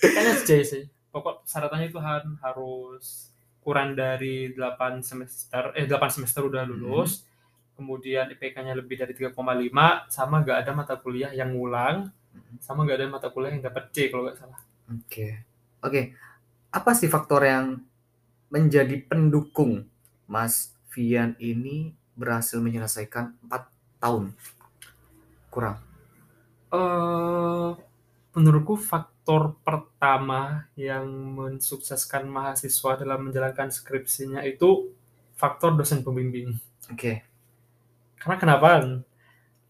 Kayaknya C sih. Pokok syaratnya itu harus kurang dari 8 semester eh 8 semester udah lulus. Kemudian IPK-nya lebih dari 3,5 sama nggak ada mata kuliah yang ngulang sama nggak ada mata kuliah yang dapat C kalau nggak salah. Oke. Oke. Apa sih faktor yang menjadi pendukung Mas Vian ini berhasil menyelesaikan 4 tahun? Kurang. Eh, menurutku faktor pertama yang mensukseskan mahasiswa dalam menjalankan skripsinya itu faktor dosen pembimbing. Oke. Karena kenapa?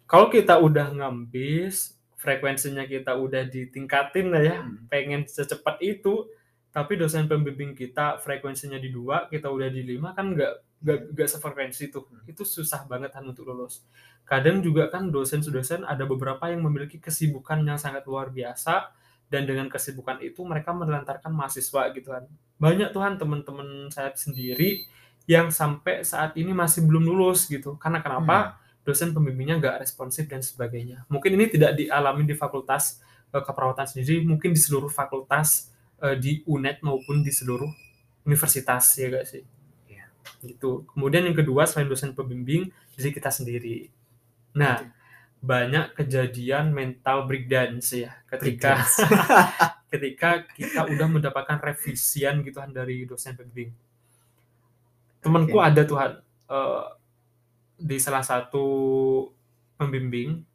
Kalau kita udah ngambis, frekuensinya kita udah ditingkatin lah ya, Hmm. pengen secepat itu, tapi dosen pembimbing kita frekuensinya di dua, kita udah di lima kan nggak nggak nggak sefrekuensi tuh. Hmm. Itu susah banget kan untuk lulus. Kadang juga kan dosen-dosen ada beberapa yang memiliki kesibukan yang sangat luar biasa dan dengan kesibukan itu mereka menelantarkan mahasiswa gitu kan. Banyak tuhan teman-teman saya sendiri yang sampai saat ini masih belum lulus gitu. Karena kenapa? Dosen pembimbingnya nggak responsif dan sebagainya. Mungkin ini tidak dialami di fakultas eh, keperawatan sendiri, mungkin di seluruh fakultas eh, di UNED maupun di seluruh universitas ya guys sih. Gitu. Kemudian yang kedua selain dosen pembimbing, diri kita sendiri. Nah, banyak kejadian mental breakdance ya ketika ketika kita udah mendapatkan revisian gitu kan dari dosen pembimbing. Temanku Oke. ada Tuhan eh, di salah satu pembimbing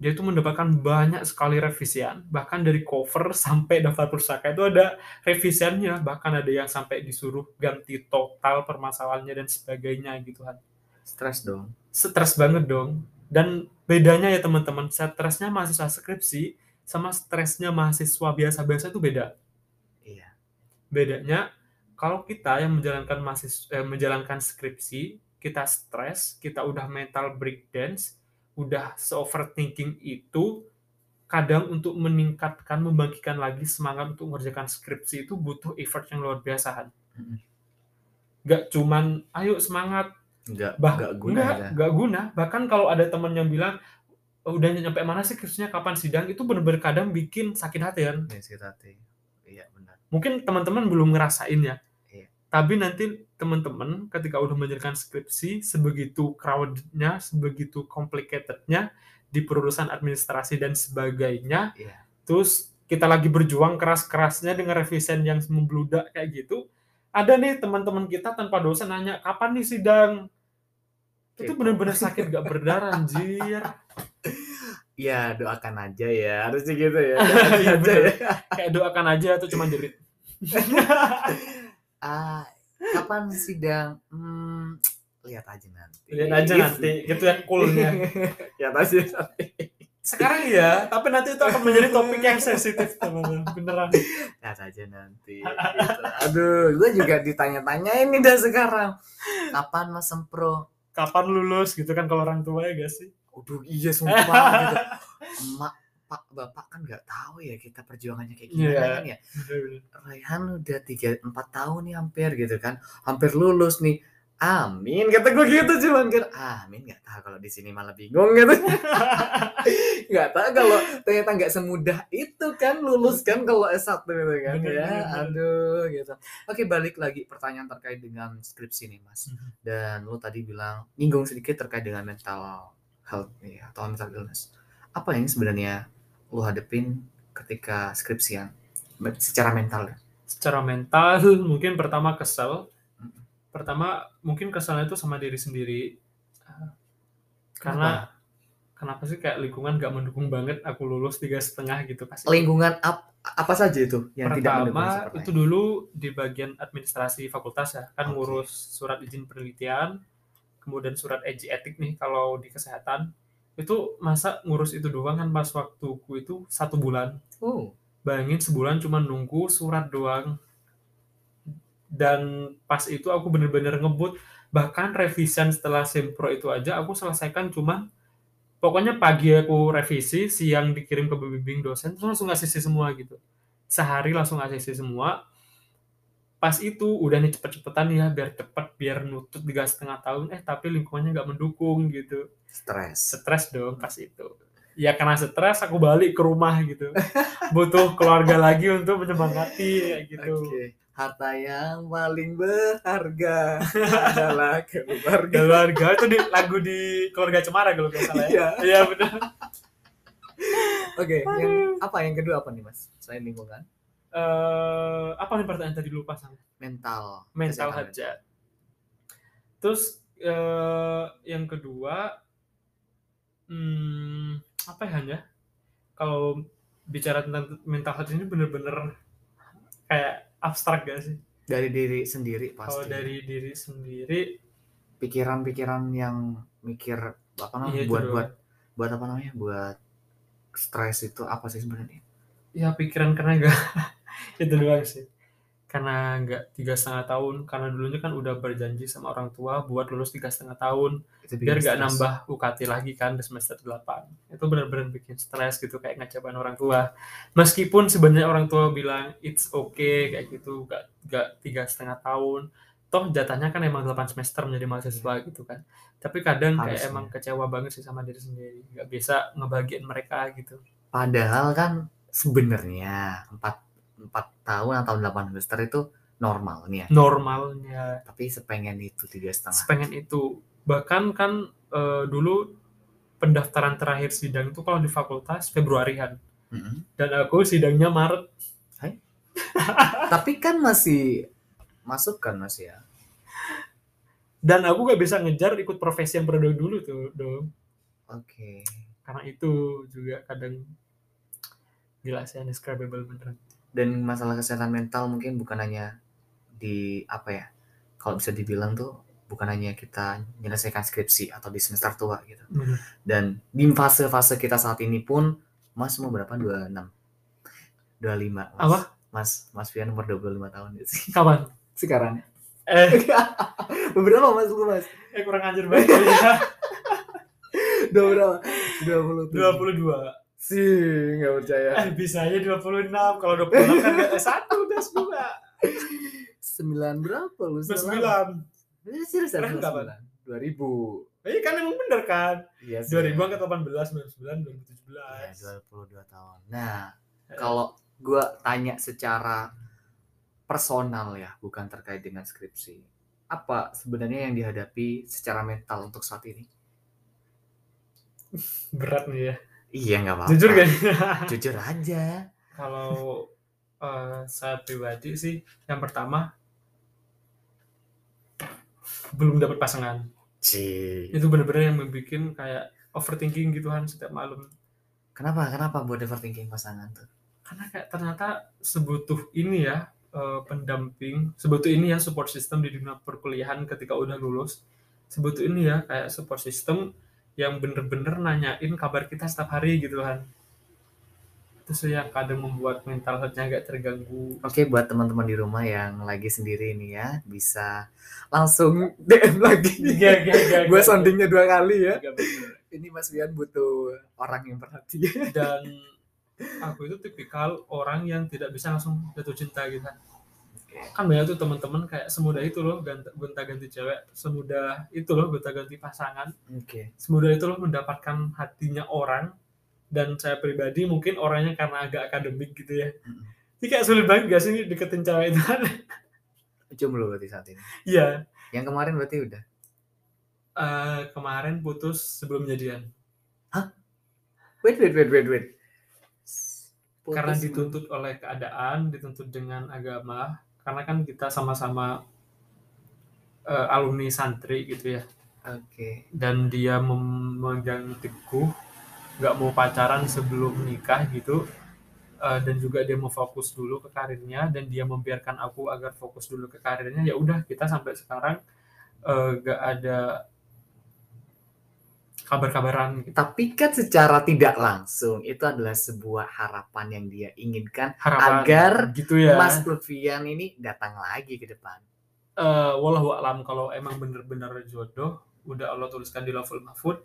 dia itu mendapatkan banyak sekali revisian bahkan dari cover sampai daftar pusaka itu ada revisiannya bahkan ada yang sampai disuruh ganti total permasalahannya dan sebagainya gitu kan Stres dong. stres banget dong dan bedanya ya teman-teman stresnya mahasiswa skripsi sama stresnya mahasiswa biasa-biasa itu beda Iya. bedanya kalau kita yang menjalankan mahasiswa eh, menjalankan skripsi kita stres kita udah mental breakdance udah se-overthinking itu kadang untuk meningkatkan membangkitkan lagi semangat untuk mengerjakan skripsi itu butuh effort yang luar biasa kan nggak cuman ayo semangat nggak bah nggak guna nggak ya. nggak guna bahkan kalau ada teman yang bilang "Oh, udah nyampe mana sih skripsinya kapan sidang itu bener-bener kadang bikin sakit hati kan Nih, si Tati. Iya benar. mungkin teman-teman belum ngerasain ya. Tapi nanti teman-teman ketika udah menyelesaikan skripsi sebegitu crowdednya sebegitu complicatednya di perurusan administrasi dan sebagainya Iya. terus kita lagi berjuang keras-kerasnya dengan revisen yang membludak kayak gitu ada nih teman-teman kita tanpa dosen nanya kapan nih sidang itu Kepo. bener-bener sakit gak berdarah anjir Ya doakan aja ya harusnya gitu ya. Doakan aja ya. kayak doakan aja atau cuma jerit Ah, kapan sidang? Hmm, lihat aja nanti. lihat aja nanti gitu ya coolnya lihat aja nanti. sekarang iya tapi nanti itu akan menjadi topik yang sensitif teman-teman beneran Lihat aja nanti. Gitu. Aduh, gue juga ditanya-tanya ini dah sekarang. Kapan Mas Sempro? kapan lulus gitu kan kalau orang tua ya gak sih Aduh, iya sumpah gitu. Emak, pak, bapak kan nggak tahu ya kita perjuangannya kayak gimana Iya. kan ya. Raihan udah tiga empat tahun nih hampir gitu kan, hampir lulus nih. Amin kata gue gitu cuman kan amin nggak tahu kalau di sini malah bingung gitu nggak tahu kalau ternyata nggak semudah itu kan lulus kan kalau S1 gitu kan Bener, ya bener, aduh gitu oke balik lagi pertanyaan terkait dengan skripsi nih mas Mhm. dan lu tadi bilang nyinggung sedikit terkait dengan mental health nih atau mental illness apa yang sebenarnya lu hadepin ketika skripsian secara mental ya? secara mental mungkin pertama kesel. Pertama mungkin keselnya itu sama diri sendiri. Karena kenapa sih kayak lingkungan gak mendukung banget aku lulus tiga setengah gitu pasti lingkungan ap- apa saja itu yang tidak mendukung pertama itu dulu di bagian administrasi fakultas ya. Kan Oke. ngurus surat izin penelitian kemudian surat etik nih kalau di kesehatan itu masa ngurus itu doang kan pas waktuku itu satu bulan. Oh. Bayangin sebulan cuma nunggu surat doang. Dan pas itu aku bener-bener ngebut. Bahkan revision setelah sempro itu aja aku selesaikan cuma pokoknya pagi aku revisi siang dikirim ke pembimbing dosen terus langsung ACC semua gitu. Sehari langsung ACC semua pas itu udah nih cepet-cepetan ya biar cepet biar nutut tiga setengah tahun. Eh tapi lingkungannya nggak mendukung gitu. Stres. Stres dong pas itu. Ya karena stres aku balik ke rumah gitu. Butuh keluarga lagi untuk menyemangati kayak gitu. Oke. Harta yang paling berharga adalah keluarga. Keluarga. Itu di lagu di keluarga cemara kalau nggak salah ya. Iya. iya benar. Oke yang apa? Yang kedua apa nih mas? Selain lingkungan Eh, apa nih pertanyaan tadi lupa sama mental. Mental hajat terus eh, yang kedua hmm, apa ya hanya? Kalau bicara tentang mental health ini bener-bener kayak abstrak gak sih? Dari diri sendiri kalau pasti. dari diri sendiri pikiran-pikiran yang mikir apa namanya Iya, buat doang. buat buat apa namanya buat stres itu apa sih sebenarnya? Ya pikiran karena enggak itu doang sih. Karena enggak tiga setengah tahun karena dulunya kan udah berjanji sama orang tua buat lulus tiga setengah tahun itu biar nggak nambah UKT lagi kan di semester 8 itu benar-benar bikin stres gitu kayak ngecewain orang tua. Meskipun sebenarnya orang tua bilang it's okay kayak gitu nggak nggak tiga setengah tahun. Toh jatahnya kan emang 8 semester menjadi mahasiswa gitu kan. Tapi kadang kayak Harusnya. emang kecewa banget sih sama diri sendiri. Nggak bisa ngebagiin mereka gitu. Padahal kan sebenarnya empat empat tahun atau delapan semester itu normalnya. Normalnya. Tapi sepengen itu tiga setengah. Sepengen itu. Bahkan kan eh, dulu pendaftaran terakhir sidang itu kalau di fakultas Februarian. Mm-mm. dan aku sidangnya Maret. Tapi kan masih masuk kan masih ya? Dan aku gak bisa ngejar ikut profesi yang berdua dulu tuh dong. Oke. Karena itu juga kadang gila sih indescribable beneran dan masalah kesehatan mental mungkin bukan hanya di apa ya kalau bisa dibilang tuh bukan hanya kita menyelesaikan skripsi atau di semester tua gitu. Bener. dan di fase-fase kita saat ini pun mas mau berapa? 26 25 mas. Apa? mas mas Fian umur 25 tahun gitu. Sih kapan? Sekarang. Eh. Berapa mas lu mas? Eh kurang anjir banget. Ya udah berapa 20 22 sih nggak percaya eh bisa aja 26 kalau 26 kan S1 udah S2 sembilan berapa lu? Sembilan. Ini serius nggak, Pak? sembilan? Dua ribu. Iya kan emang bener kan? Iya 2000 ke 18, 99, 2017. Ya, 22 tahun. Nah, kalau gua tanya secara personal ya, bukan terkait dengan skripsi. Apa sebenarnya yang dihadapi secara mental untuk saat ini? Berat nih ya. Iya, nggak apa-apa. Jujur kan? Jujur aja. Kalau eh, saya pribadi sih, yang pertama belum dapat pasangan. Cih. Itu bener-bener yang membuat kayak overthinking gitu kan setiap malam. Kenapa? Kenapa buat overthinking pasangan tuh? Karena kayak ternyata sebutuh ini ya eh, pendamping, sebutuh ini ya support system di dunia perkuliahan ketika udah lulus. Sebutuh ini ya kayak support system yang bener-bener nanyain kabar kita setiap hari gitu kan. Itu sih yang kadang membuat mental health-nya agak terganggu. Oke, buat teman-teman di rumah yang lagi sendiri nih ya, bisa langsung DM lagi. Gak, gak, gak, Gue soundingnya dua kali ya. Gak. Ini Mas Wian butuh orang yang perhatian. dan aku itu tipikal orang yang tidak bisa langsung jatuh cinta gitu kan banyak tuh teman-teman kayak semudah itu loh gant- gonta-ganti cewek semudah itu loh gonta-ganti pasangan Oke. semudah itu loh mendapatkan hatinya orang dan saya pribadi mungkin orangnya karena agak akademik gitu ya Mm. jadi kayak sulit banget gak sih deketin cewek itu kan Jomblo berarti saat ini. iya Yang kemarin berarti udah. eh, kemarin putus sebelum jadian Wait, wait, wait, wait, wait. Putus karena sebelum- dituntut oleh keadaan, dituntut dengan agama, karena kan kita sama-sama eh, alumni santri gitu ya, Oke. dan dia memegang teguh nggak mau pacaran sebelum nikah gitu, eh, dan juga dia mau fokus dulu ke karirnya, dan dia membiarkan aku agar fokus dulu ke karirnya, ya udah kita sampai sekarang nggak ada kabar-kabaran gitu. Tapi kan secara tidak langsung itu adalah sebuah harapan yang dia inginkan harapan Agar gitu ya. Mas Lutfian ini datang lagi ke depan. eh wallahu alam kalau emang bener-bener jodoh udah Allah tuliskan di Lauhul Mahfud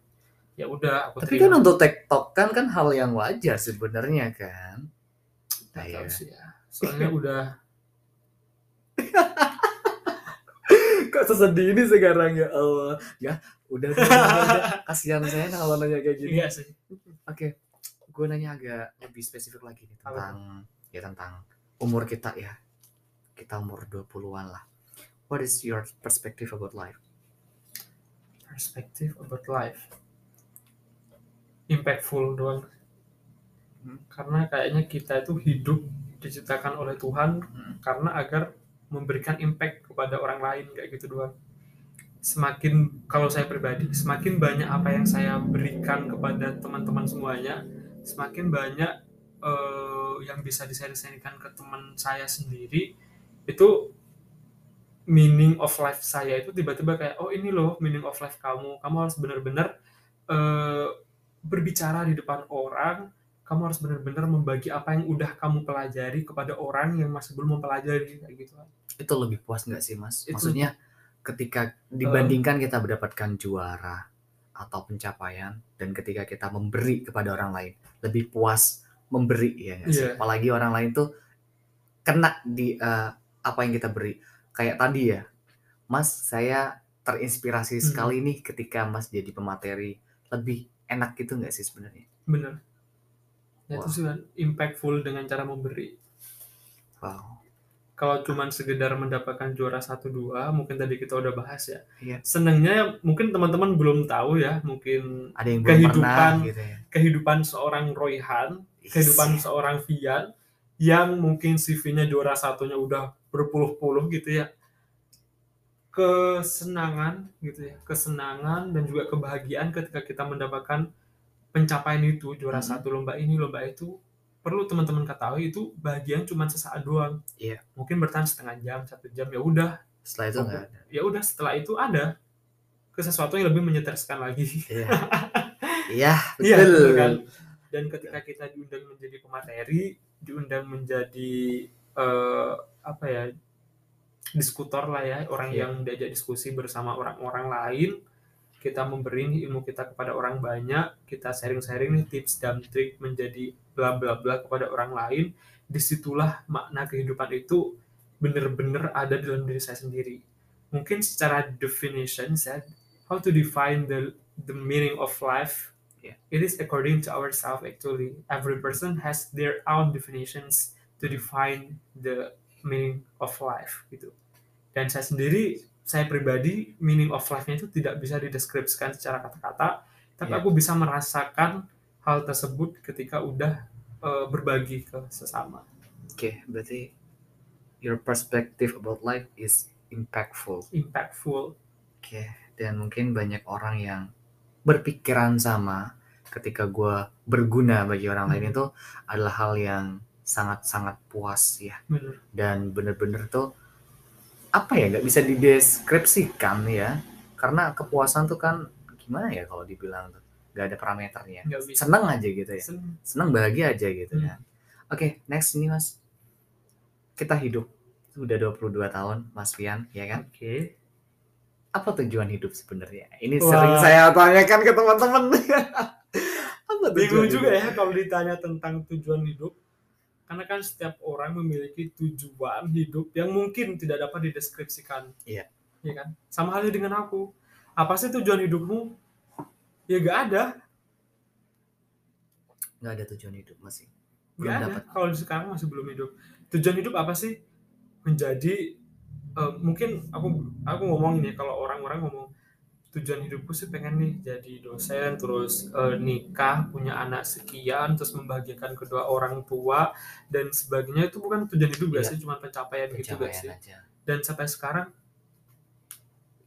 ya udah aku Tapi kan terima. untuk TikTok kan kan hal yang wajar sebenarnya kan. Sih ya. soalnya udah Kok sesedih ini sekarang ya Allah. Ya, udah, udah, udah, udah. kasihan saya kalau nanya kayak gini. iya sih Oke, gue nanya agak lebih spesifik lagi nih Apa tentang ya tentang umur kita ya. Kita umur 20-an lah. What is your perspective about life? perspective about life impactful doang Hmm. karena kayaknya kita itu hidup diciptakan oleh Tuhan Hmm. karena agar memberikan impact kepada orang lain kayak gitu doang semakin kalau saya pribadi semakin banyak apa yang saya berikan kepada teman-teman semuanya semakin banyak eh, yang bisa disaring-saringkan ke teman saya sendiri itu meaning of life saya itu tiba-tiba kayak oh ini loh meaning of life kamu. Kamu harus benar-benar eh, berbicara di depan orang. Kamu harus benar-benar membagi apa yang udah kamu pelajari kepada orang yang masih belum mempelajari. Kayak gitu. Kan Itu lebih puas nggak sih mas? Itu- Maksudnya ketika dibandingkan kita mendapatkan juara atau pencapaian dan ketika kita memberi kepada orang lain lebih puas memberi ya nggak sih? Iya. Apalagi orang lain tuh kena di eh, apa yang kita beri. Kayak tadi ya, Mas saya terinspirasi Hmm. sekali nih ketika Mas jadi pemateri lebih enak gitu nggak sih sebenarnya? bener ya, itu sih kan impactful dengan cara memberi Wow. Kalau cuman sekedar mendapatkan juara satu dua mungkin tadi kita udah bahas ya Iya. senangnya mungkin teman-teman belum tahu ya mungkin Ada yang belum pernah Kehidupan. gitu ya. kehidupan seorang Royhan kehidupan seorang Vian yang mungkin CV-nya juara satunya udah berpuluh-puluh gitu ya kesenangan gitu ya kesenangan dan juga kebahagiaan ketika kita mendapatkan pencapaian itu juara Mhm. satu lomba ini lomba itu perlu teman-teman ketahui itu bagian cuma sesaat doang Iya. mungkin bertahan setengah jam satu jam ya udah Setelah itu nggak ada. ya udah setelah itu ada ke sesuatu yang lebih menyetreskan lagi Iya. Iya, Iya, betul. kan? Dan ketika kita diundang menjadi pemateri, diundang menjadi eh, apa ya diskutor lah ya, orang Iya. yang diajak diskusi bersama orang-orang lain, kita memberi ilmu kita kepada orang banyak, kita sharing-sharing nih tips dan trik menjadi bla bla bla kepada orang lain. Di situlah makna kehidupan itu benar-benar ada dalam diri saya sendiri. Mungkin secara definition saya how to define the the meaning of life Yeah. it is according to ourselves actually every person has their own definitions to define the meaning of life gitu dan saya sendiri saya pribadi meaning of life-nya itu tidak bisa dideskripsikan secara kata-kata tapi Yeah. aku bisa merasakan hal tersebut ketika udah eh, berbagi ke sesama. Oke, berarti your perspective about life is impactful. impactful. Oke, dan mungkin banyak orang yang berpikiran sama ketika gue berguna bagi orang lain Hmm. itu adalah hal yang sangat-sangat puas ya. Bener. Dan bener-bener tuh apa ya nggak bisa dideskripsikan ya. Karena kepuasan tuh kan gimana ya kalau dibilang tuh nggak ada parameternya. Seneng aja gitu ya. Sen- seneng bahagia aja gitu Hmm. ya oke next ini mas. Kita hidup. Udah 22 tahun mas Fian ya kan? Oke. Apa tujuan hidup sebenarnya? Ini Wah. sering saya tanyakan ke teman-teman. apa bingung juga hidup? ya kalau ditanya tentang tujuan hidup. Karena kan setiap orang memiliki tujuan hidup yang mungkin tidak dapat dideskripsikan. Iya. Iya kan? Sama halnya dengan aku. Apa sih tujuan hidupmu ya gak ada. Nggak ada tujuan hidup masih. gak Belum ada. dapat. kalau sekarang masih belum hidup. Tujuan hidup apa sih? Menjadi eh, mungkin aku aku ngomong ini kalau orang-orang ngomong tujuan hidupku sih pengen nih jadi dosen terus eh, nikah punya anak sekian terus membahagiakan kedua orang tua dan sebagainya. Itu bukan tujuan hidup gak Iya. sih? Cuma pencapaian gitu gak sih? Pencapaian dan sampai sekarang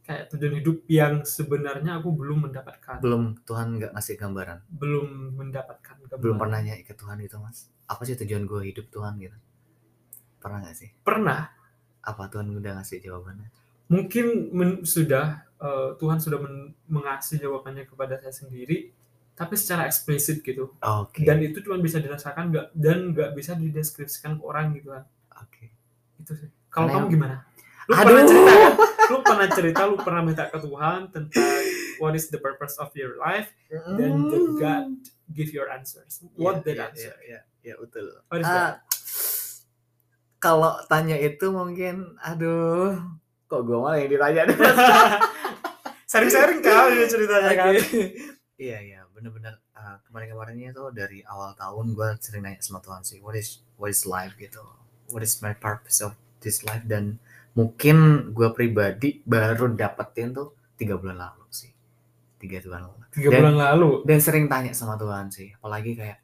kayak tujuan hidup yang sebenarnya aku belum mendapatkan Belum Tuhan nggak ngasih gambaran. belum mendapatkan Belum gambaran. pernah nanya ke Tuhan gitu mas. Apa sih tujuan gue hidup Tuhan gitu? Pernah nggak sih? pernah Apa Tuhan udah ngasih jawabannya? mungkin men- sudah eh, Tuhan sudah men- mengasih jawabannya kepada saya sendiri tapi secara eksplisit gitu Oke. dan itu cuma bisa dirasakan nggak dan nggak bisa dideskripsikan ke orang gitu kan Oke. itu sih kalau kamu gimana lu Aduh. pernah cerita kan? lu pernah cerita lu pernah minta ke Tuhan tentang what is the purpose of your life dan the God give your answers. What that Iya, answer? Iya, iya, betul. What is Ah, that? kalau tanya itu mungkin, aduh, kok gue malah yang ditanya? Deh. sharing-sharing kali ceritanya kan? Iya iya bener-bener. Uh, kemarin-kemarinnya tuh dari awal tahun gue sering nanya sama Tuhan sih what is what is life gitu? What is my purpose of this life? Dan mungkin gue pribadi baru dapetin tuh tiga bulan lalu sih. Tiga bulan lalu. Tiga Dan- bulan lalu? dan sering tanya sama Tuhan sih. Apalagi kayak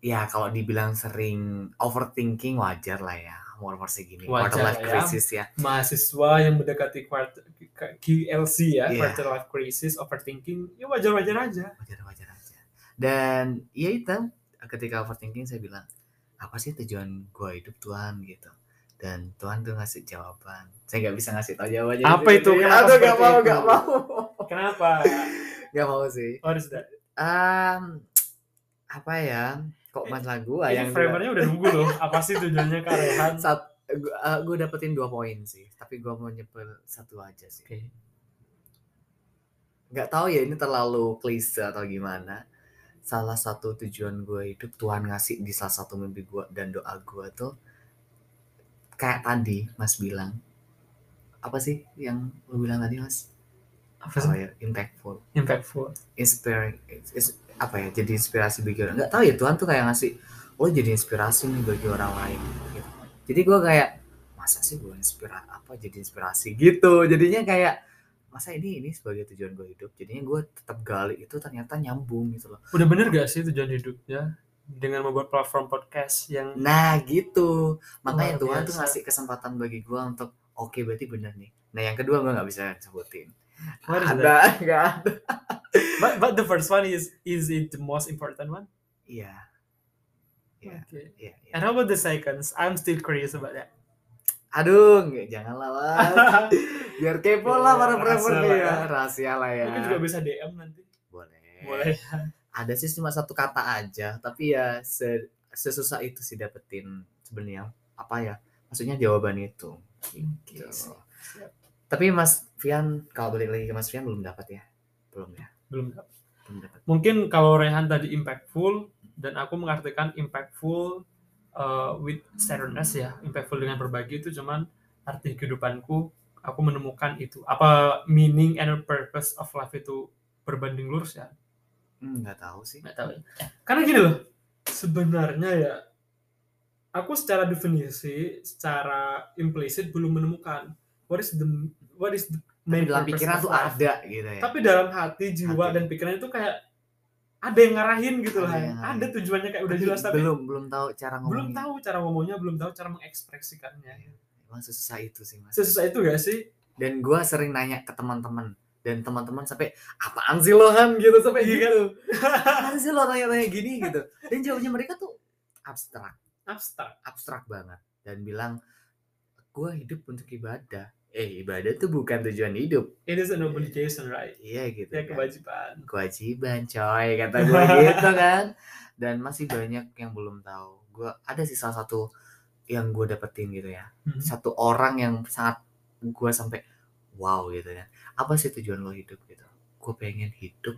ya kalau dibilang sering overthinking wajar lah ya. Umur segini. Quarter life ya. crisis ya. Mahasiswa yang mendekati quarter QLC ya Iya. quarter life crisis overthinking ya wajar-wajar aja. Wajar-wajar aja. Dan ya itu ketika overthinking saya bilang apa sih tujuan gue hidup Tuhan? Gitu. Dan Tuhan tuh ngasih jawaban. Saya nggak bisa ngasih tahu jawabannya. Apa itu? sini. Kenapa Aduh gak seperti mau, itu? gak mau. kenapa Gak mau sih. what is that Um, apa ya? Kok masalah gue ini yang framernya udah nunggu loh apa sih tujuannya Kak Rehan saat gue dapetin dua poin sih. Tapi gue mau nyepel satu aja sih. Oke. nggak tahu ya ini terlalu klise atau gimana salah satu tujuan gue hidup Tuhan ngasih di salah satu mimpi gue dan doa gue tuh kayak tadi Mas bilang apa sih yang lu bilang tadi Mas? Apa sih? Ya impactful. Impactful. Inspiring is- apa ya jadi inspirasi bagi orang. Nggak tahu ya Tuhan tuh kayak ngasih lo jadi inspirasi nih bagi orang lain gitu. jadi gue kayak masa sih gue inspirasi apa jadi inspirasi? Gitu. Jadinya kayak masa ini ini sebagai tujuan gue hidup? Jadinya gue tetap gali itu ternyata nyambung gitu loh. Udah bener gak sih tujuan hidupnya dengan membuat platform podcast yang nah gitu. Makanya Tuhan tuh ngasih kesempatan bagi gue untuk oke berarti bener nih. Nah yang kedua gue nggak bisa sebutin ada nggak ada. But, but the first one is is it the most important one? Iya. Iya okay iya iya. and how about the seconds? I'm still curious about that. Aduh nggak janganlah Mas. biar kepo lah Ya, para prefer lah ya. ya. Rahasia lah ya. Mungkin juga bisa DM nanti. Boleh. Boleh ada sih cuma satu kata aja tapi ya se- sesusah itu sih dapetin sebenarnya apa ya maksudnya jawaban itu. Gitu. siap. tapi Mas Fian kalau balik lagi ke Mas Fian belum dapat ya? Belum ya? Belum belum dapat. Mungkin kalau Rehan tadi impactful dan aku mengartikan impactful uh, with sadness ya impactful dengan berbagi itu cuman arti kehidupanku aku menemukan itu. Apa meaning and purpose of life itu berbanding lurus ya nggak tahu sih. nggak tahu ya. karena gini loh sebenarnya ya aku secara definisi secara implisit belum menemukan what is the what is the Tapi main dalam pikiran tuh life. ada gitu ya. tapi dalam hati jiwa Hati. dan pikiran itu kayak ada yang ngarahin gitu lah ngarahin. ada tujuannya kayak udah Tapi jelas tapi belum belum tahu cara ngomongnya. belum tahu cara ngomongnya belum tahu cara mengekspresikannya Emang susah itu sih mas. sesusah itu gak sih Dan gue sering nanya ke teman-teman dan teman-teman sampai apaan sih lo Han gitu sampai Iya gitu. apaan sih lo tanya-tanya gini gitu. Dan jawabnya mereka tuh abstrak, abstrak abstrak banget dan bilang gue hidup untuk ibadah. Eh ibadah tuh bukan tujuan hidup. it is an obligation right Iya gitu. ya kan. kewajiban kewajiban coy kata gue gitu kan dan masih banyak yang belum tahu gue ada sih salah satu yang gue dapetin gitu ya Hmm. satu orang yang sangat gue sampai wow gitu kan. Apa sih tujuan lo hidup gitu? Gue pengen hidup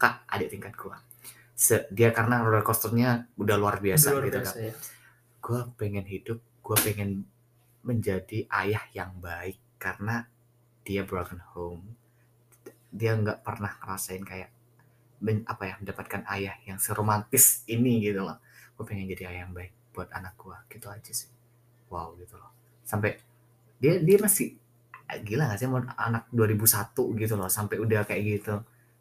kak adik tingkat gue Se- dia karena roller coasternya udah luar biasa Luar gitu biasa kan ya. gue pengen hidup gue pengen menjadi ayah yang baik karena dia broken home. Dia nggak pernah ngerasain kayak men- apa ya mendapatkan ayah yang seromantis ini gitu loh. Gue pengen jadi ayah yang baik buat anak gue gitu aja sih. Wow gitu loh. Sampai dia dia masih gila gak sih mau anak 2001 gitu loh sampai udah kayak gitu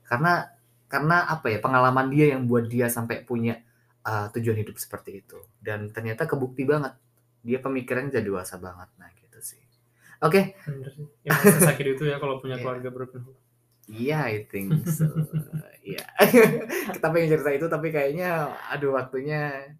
karena karena apa ya pengalaman dia yang buat dia sampai punya uh, tujuan hidup seperti itu dan ternyata kebukti banget dia pemikirannya jadi dewasa banget nah gitu sih oke sih. Yang sakit itu ya kalau punya Iya. keluarga broken home. iya I think so iya kita pengen cerita itu tapi kayaknya aduh waktunya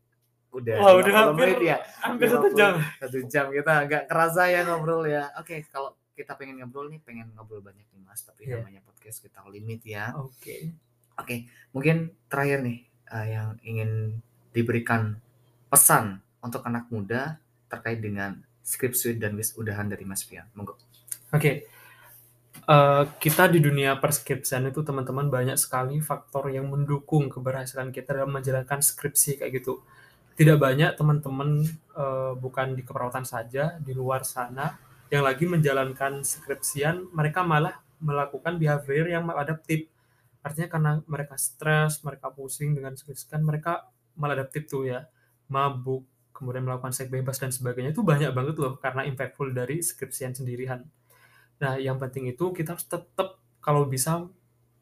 udah Wah, udah 50 hampir menit ya hampir satu 50. jam. satu jam kita nggak kerasa ya ngobrol ya oke kalau kita pengen ngobrol nih pengen ngobrol banyak nih mas tapi Iya. namanya podcast kita limit ya Oke. Oke, mungkin terakhir nih eh, yang ingin diberikan pesan untuk anak muda terkait dengan skripsi dan wisudahan dari Mas Fian. Monggo. Oke. Eh, kita di dunia perskripsian itu teman-teman banyak sekali faktor yang mendukung keberhasilan kita dalam menjalankan skripsi kayak gitu. Tidak banyak teman-teman eh, bukan di keperawatan saja di luar sana yang lagi menjalankan skripsian mereka malah melakukan behavior yang maladaptif. Artinya karena mereka stres, mereka pusing dengan skripsian, mereka maladaptif tuh ya. Mabuk, kemudian melakukan seks bebas dan sebagainya itu banyak banget loh karena impactful dari skripsian sendirian. Nah, yang penting itu kita harus tetap kalau bisa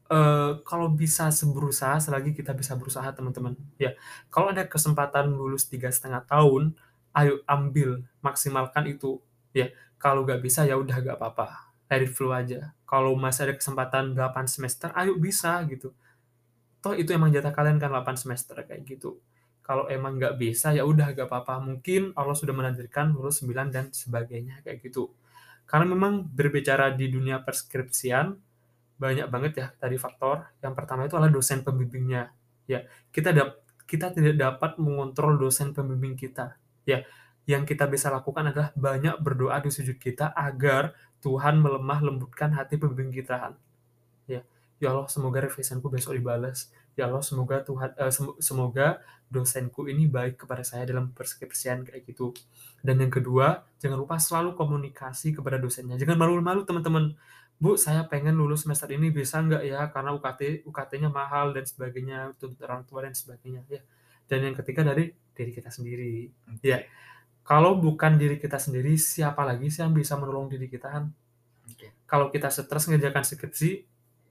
eh, kalau bisa berusaha selagi kita bisa berusaha teman-teman. Ya, kalau ada kesempatan lulus tiga setengah tahun, ayo ambil, maksimalkan itu. Ya, kalau nggak bisa ya udah nggak apa-apa, it flow aja. Kalau masih ada kesempatan 8 semester, ayo bisa gitu. Toh itu emang jatah kalian kan 8 semester kayak gitu. Kalau emang nggak bisa ya udah nggak apa-apa. Mungkin Allah sudah menakdirkan lulus 9 dan sebagainya kayak gitu. Karena memang berbicara di dunia perskripsian banyak banget ya tadi faktor. Yang pertama itu adalah dosen pembimbingnya. Ya, kita dap- kita tidak dapat mengontrol dosen pembimbing kita. Ya, yang kita bisa lakukan adalah banyak berdoa di sujud kita agar Tuhan melemah lembutkan hati pembimbing kita. Ya, ya Allah semoga revisionku besok dibalas. Ya Allah semoga Tuhan eh, sem- semoga dosenku ini baik kepada saya dalam perskripsian kayak gitu. Dan yang kedua, jangan lupa selalu komunikasi kepada dosennya. Jangan malu-malu teman-teman. Bu, saya pengen lulus semester ini bisa nggak ya? Karena UKT UKT-nya mahal dan sebagainya, tuntut orang tua dan sebagainya ya. Dan yang ketiga dari diri kita sendiri. Ya. Kalau bukan diri kita sendiri, siapa lagi sih yang bisa menolong diri kita kan? Oke. Kalau kita stres ngerjakan skripsi,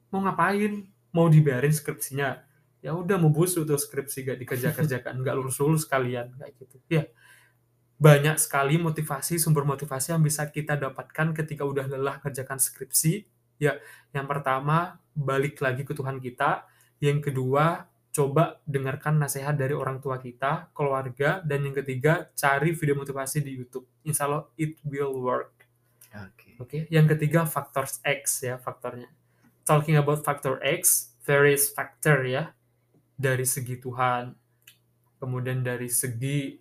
mau ngapain? Mau dibiarin skripsinya? Ya udah mau busuk tuh skripsi gak dikerja-kerjakan, nggak lulus-lulus kalian kayak gitu. Ya, banyak sekali motivasi, sumber motivasi yang bisa kita dapatkan ketika udah lelah kerjakan skripsi. Ya, yang pertama, balik lagi ke Tuhan kita. Yang kedua, coba dengarkan nasihat dari orang tua kita, keluarga. Dan yang ketiga, cari video motivasi di YouTube. Insya Allah, it will work. Oke. Oke, yang ketiga, faktor X ya, faktornya. Talking about factor X, various factor ya. Dari segi Tuhan, kemudian dari segi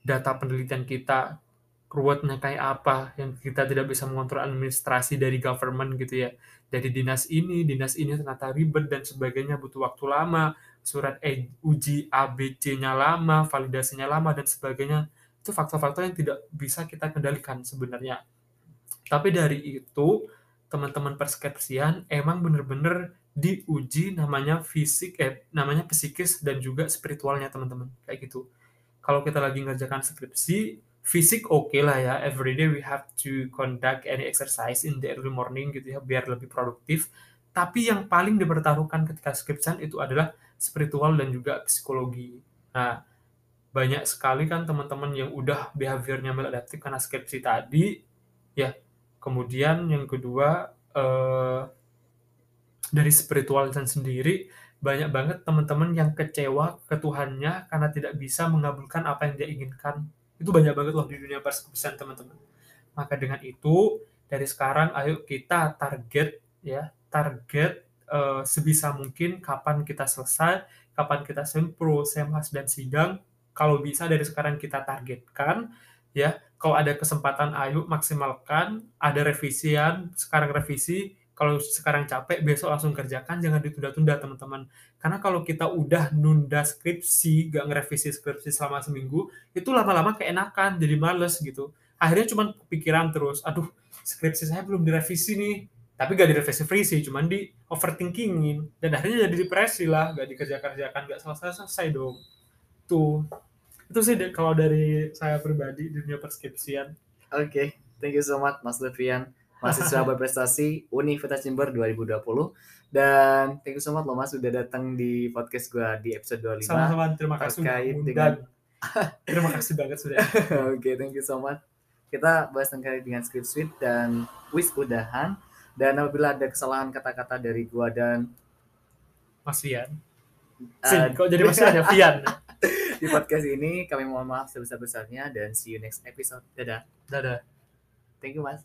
data penelitian kita, ruwetnya kayak apa, yang kita tidak bisa mengontrol administrasi dari government gitu ya. Dari dinas ini, dinas ini ternyata ribet dan sebagainya, butuh waktu lama, surat e, uji ABC-nya lama, validasinya lama dan sebagainya. Itu faktor-faktor yang tidak bisa kita kendalikan sebenarnya. Tapi dari itu, teman-teman perskripsian emang bener-bener diuji namanya fisik eh namanya psikis dan juga spiritualnya teman-teman kayak gitu kalau kita lagi ngerjakan skripsi fisik oke okay lah ya every day we have to conduct any exercise in the early morning gitu ya biar lebih produktif tapi yang paling dipertaruhkan ketika skripsian itu adalah spiritual dan juga psikologi nah banyak sekali kan teman-teman yang udah behaviornya maladaptif karena skripsi tadi ya kemudian yang kedua eh, dari spiritualitas sendiri banyak banget teman-teman yang kecewa ke Tuhannya karena tidak bisa mengabulkan apa yang dia inginkan. Itu banyak banget loh di dunia persekutuan teman-teman. Maka dengan itu dari sekarang ayo kita target ya, target uh, sebisa mungkin kapan kita selesai, kapan kita sempro, semas dan sidang. Kalau bisa dari sekarang kita targetkan ya. Kalau ada kesempatan ayo maksimalkan, ada revisian, sekarang revisi, kalau sekarang capek besok langsung kerjakan. Jangan ditunda-tunda teman-teman. Karena kalau kita udah nunda skripsi gak ngerevisi skripsi selama seminggu itu lama-lama keenakan jadi males gitu. Akhirnya cuma pikiran terus aduh skripsi saya belum direvisi nih tapi gak direvisi free sih cuman di overthinkingin. Dan akhirnya jadi depresi lah gak dikerjakan-kerjakan gak selesai-selesai dong. Tuh. Itu sih kalau dari saya pribadi di dunia perskripsian. Oke okay. thank you so much Mas Levian mahasiswa berprestasi Universitas Jember 2020 dan thank you so much loh mas sudah datang di podcast gue di episode 25 sama-sama terima kasih terkait dengan terima kasih banget sudah. Oke okay, thank you so much. Kita bahas terkait dengan script suite dan wis udahan dan apabila ada kesalahan kata-kata dari gua dan Mas Fian uh, kok jadi Mas Fian ya? Fian di podcast ini kami mohon maaf sebesar-besarnya dan see you next episode. Dadah. Dadah. Thank you mas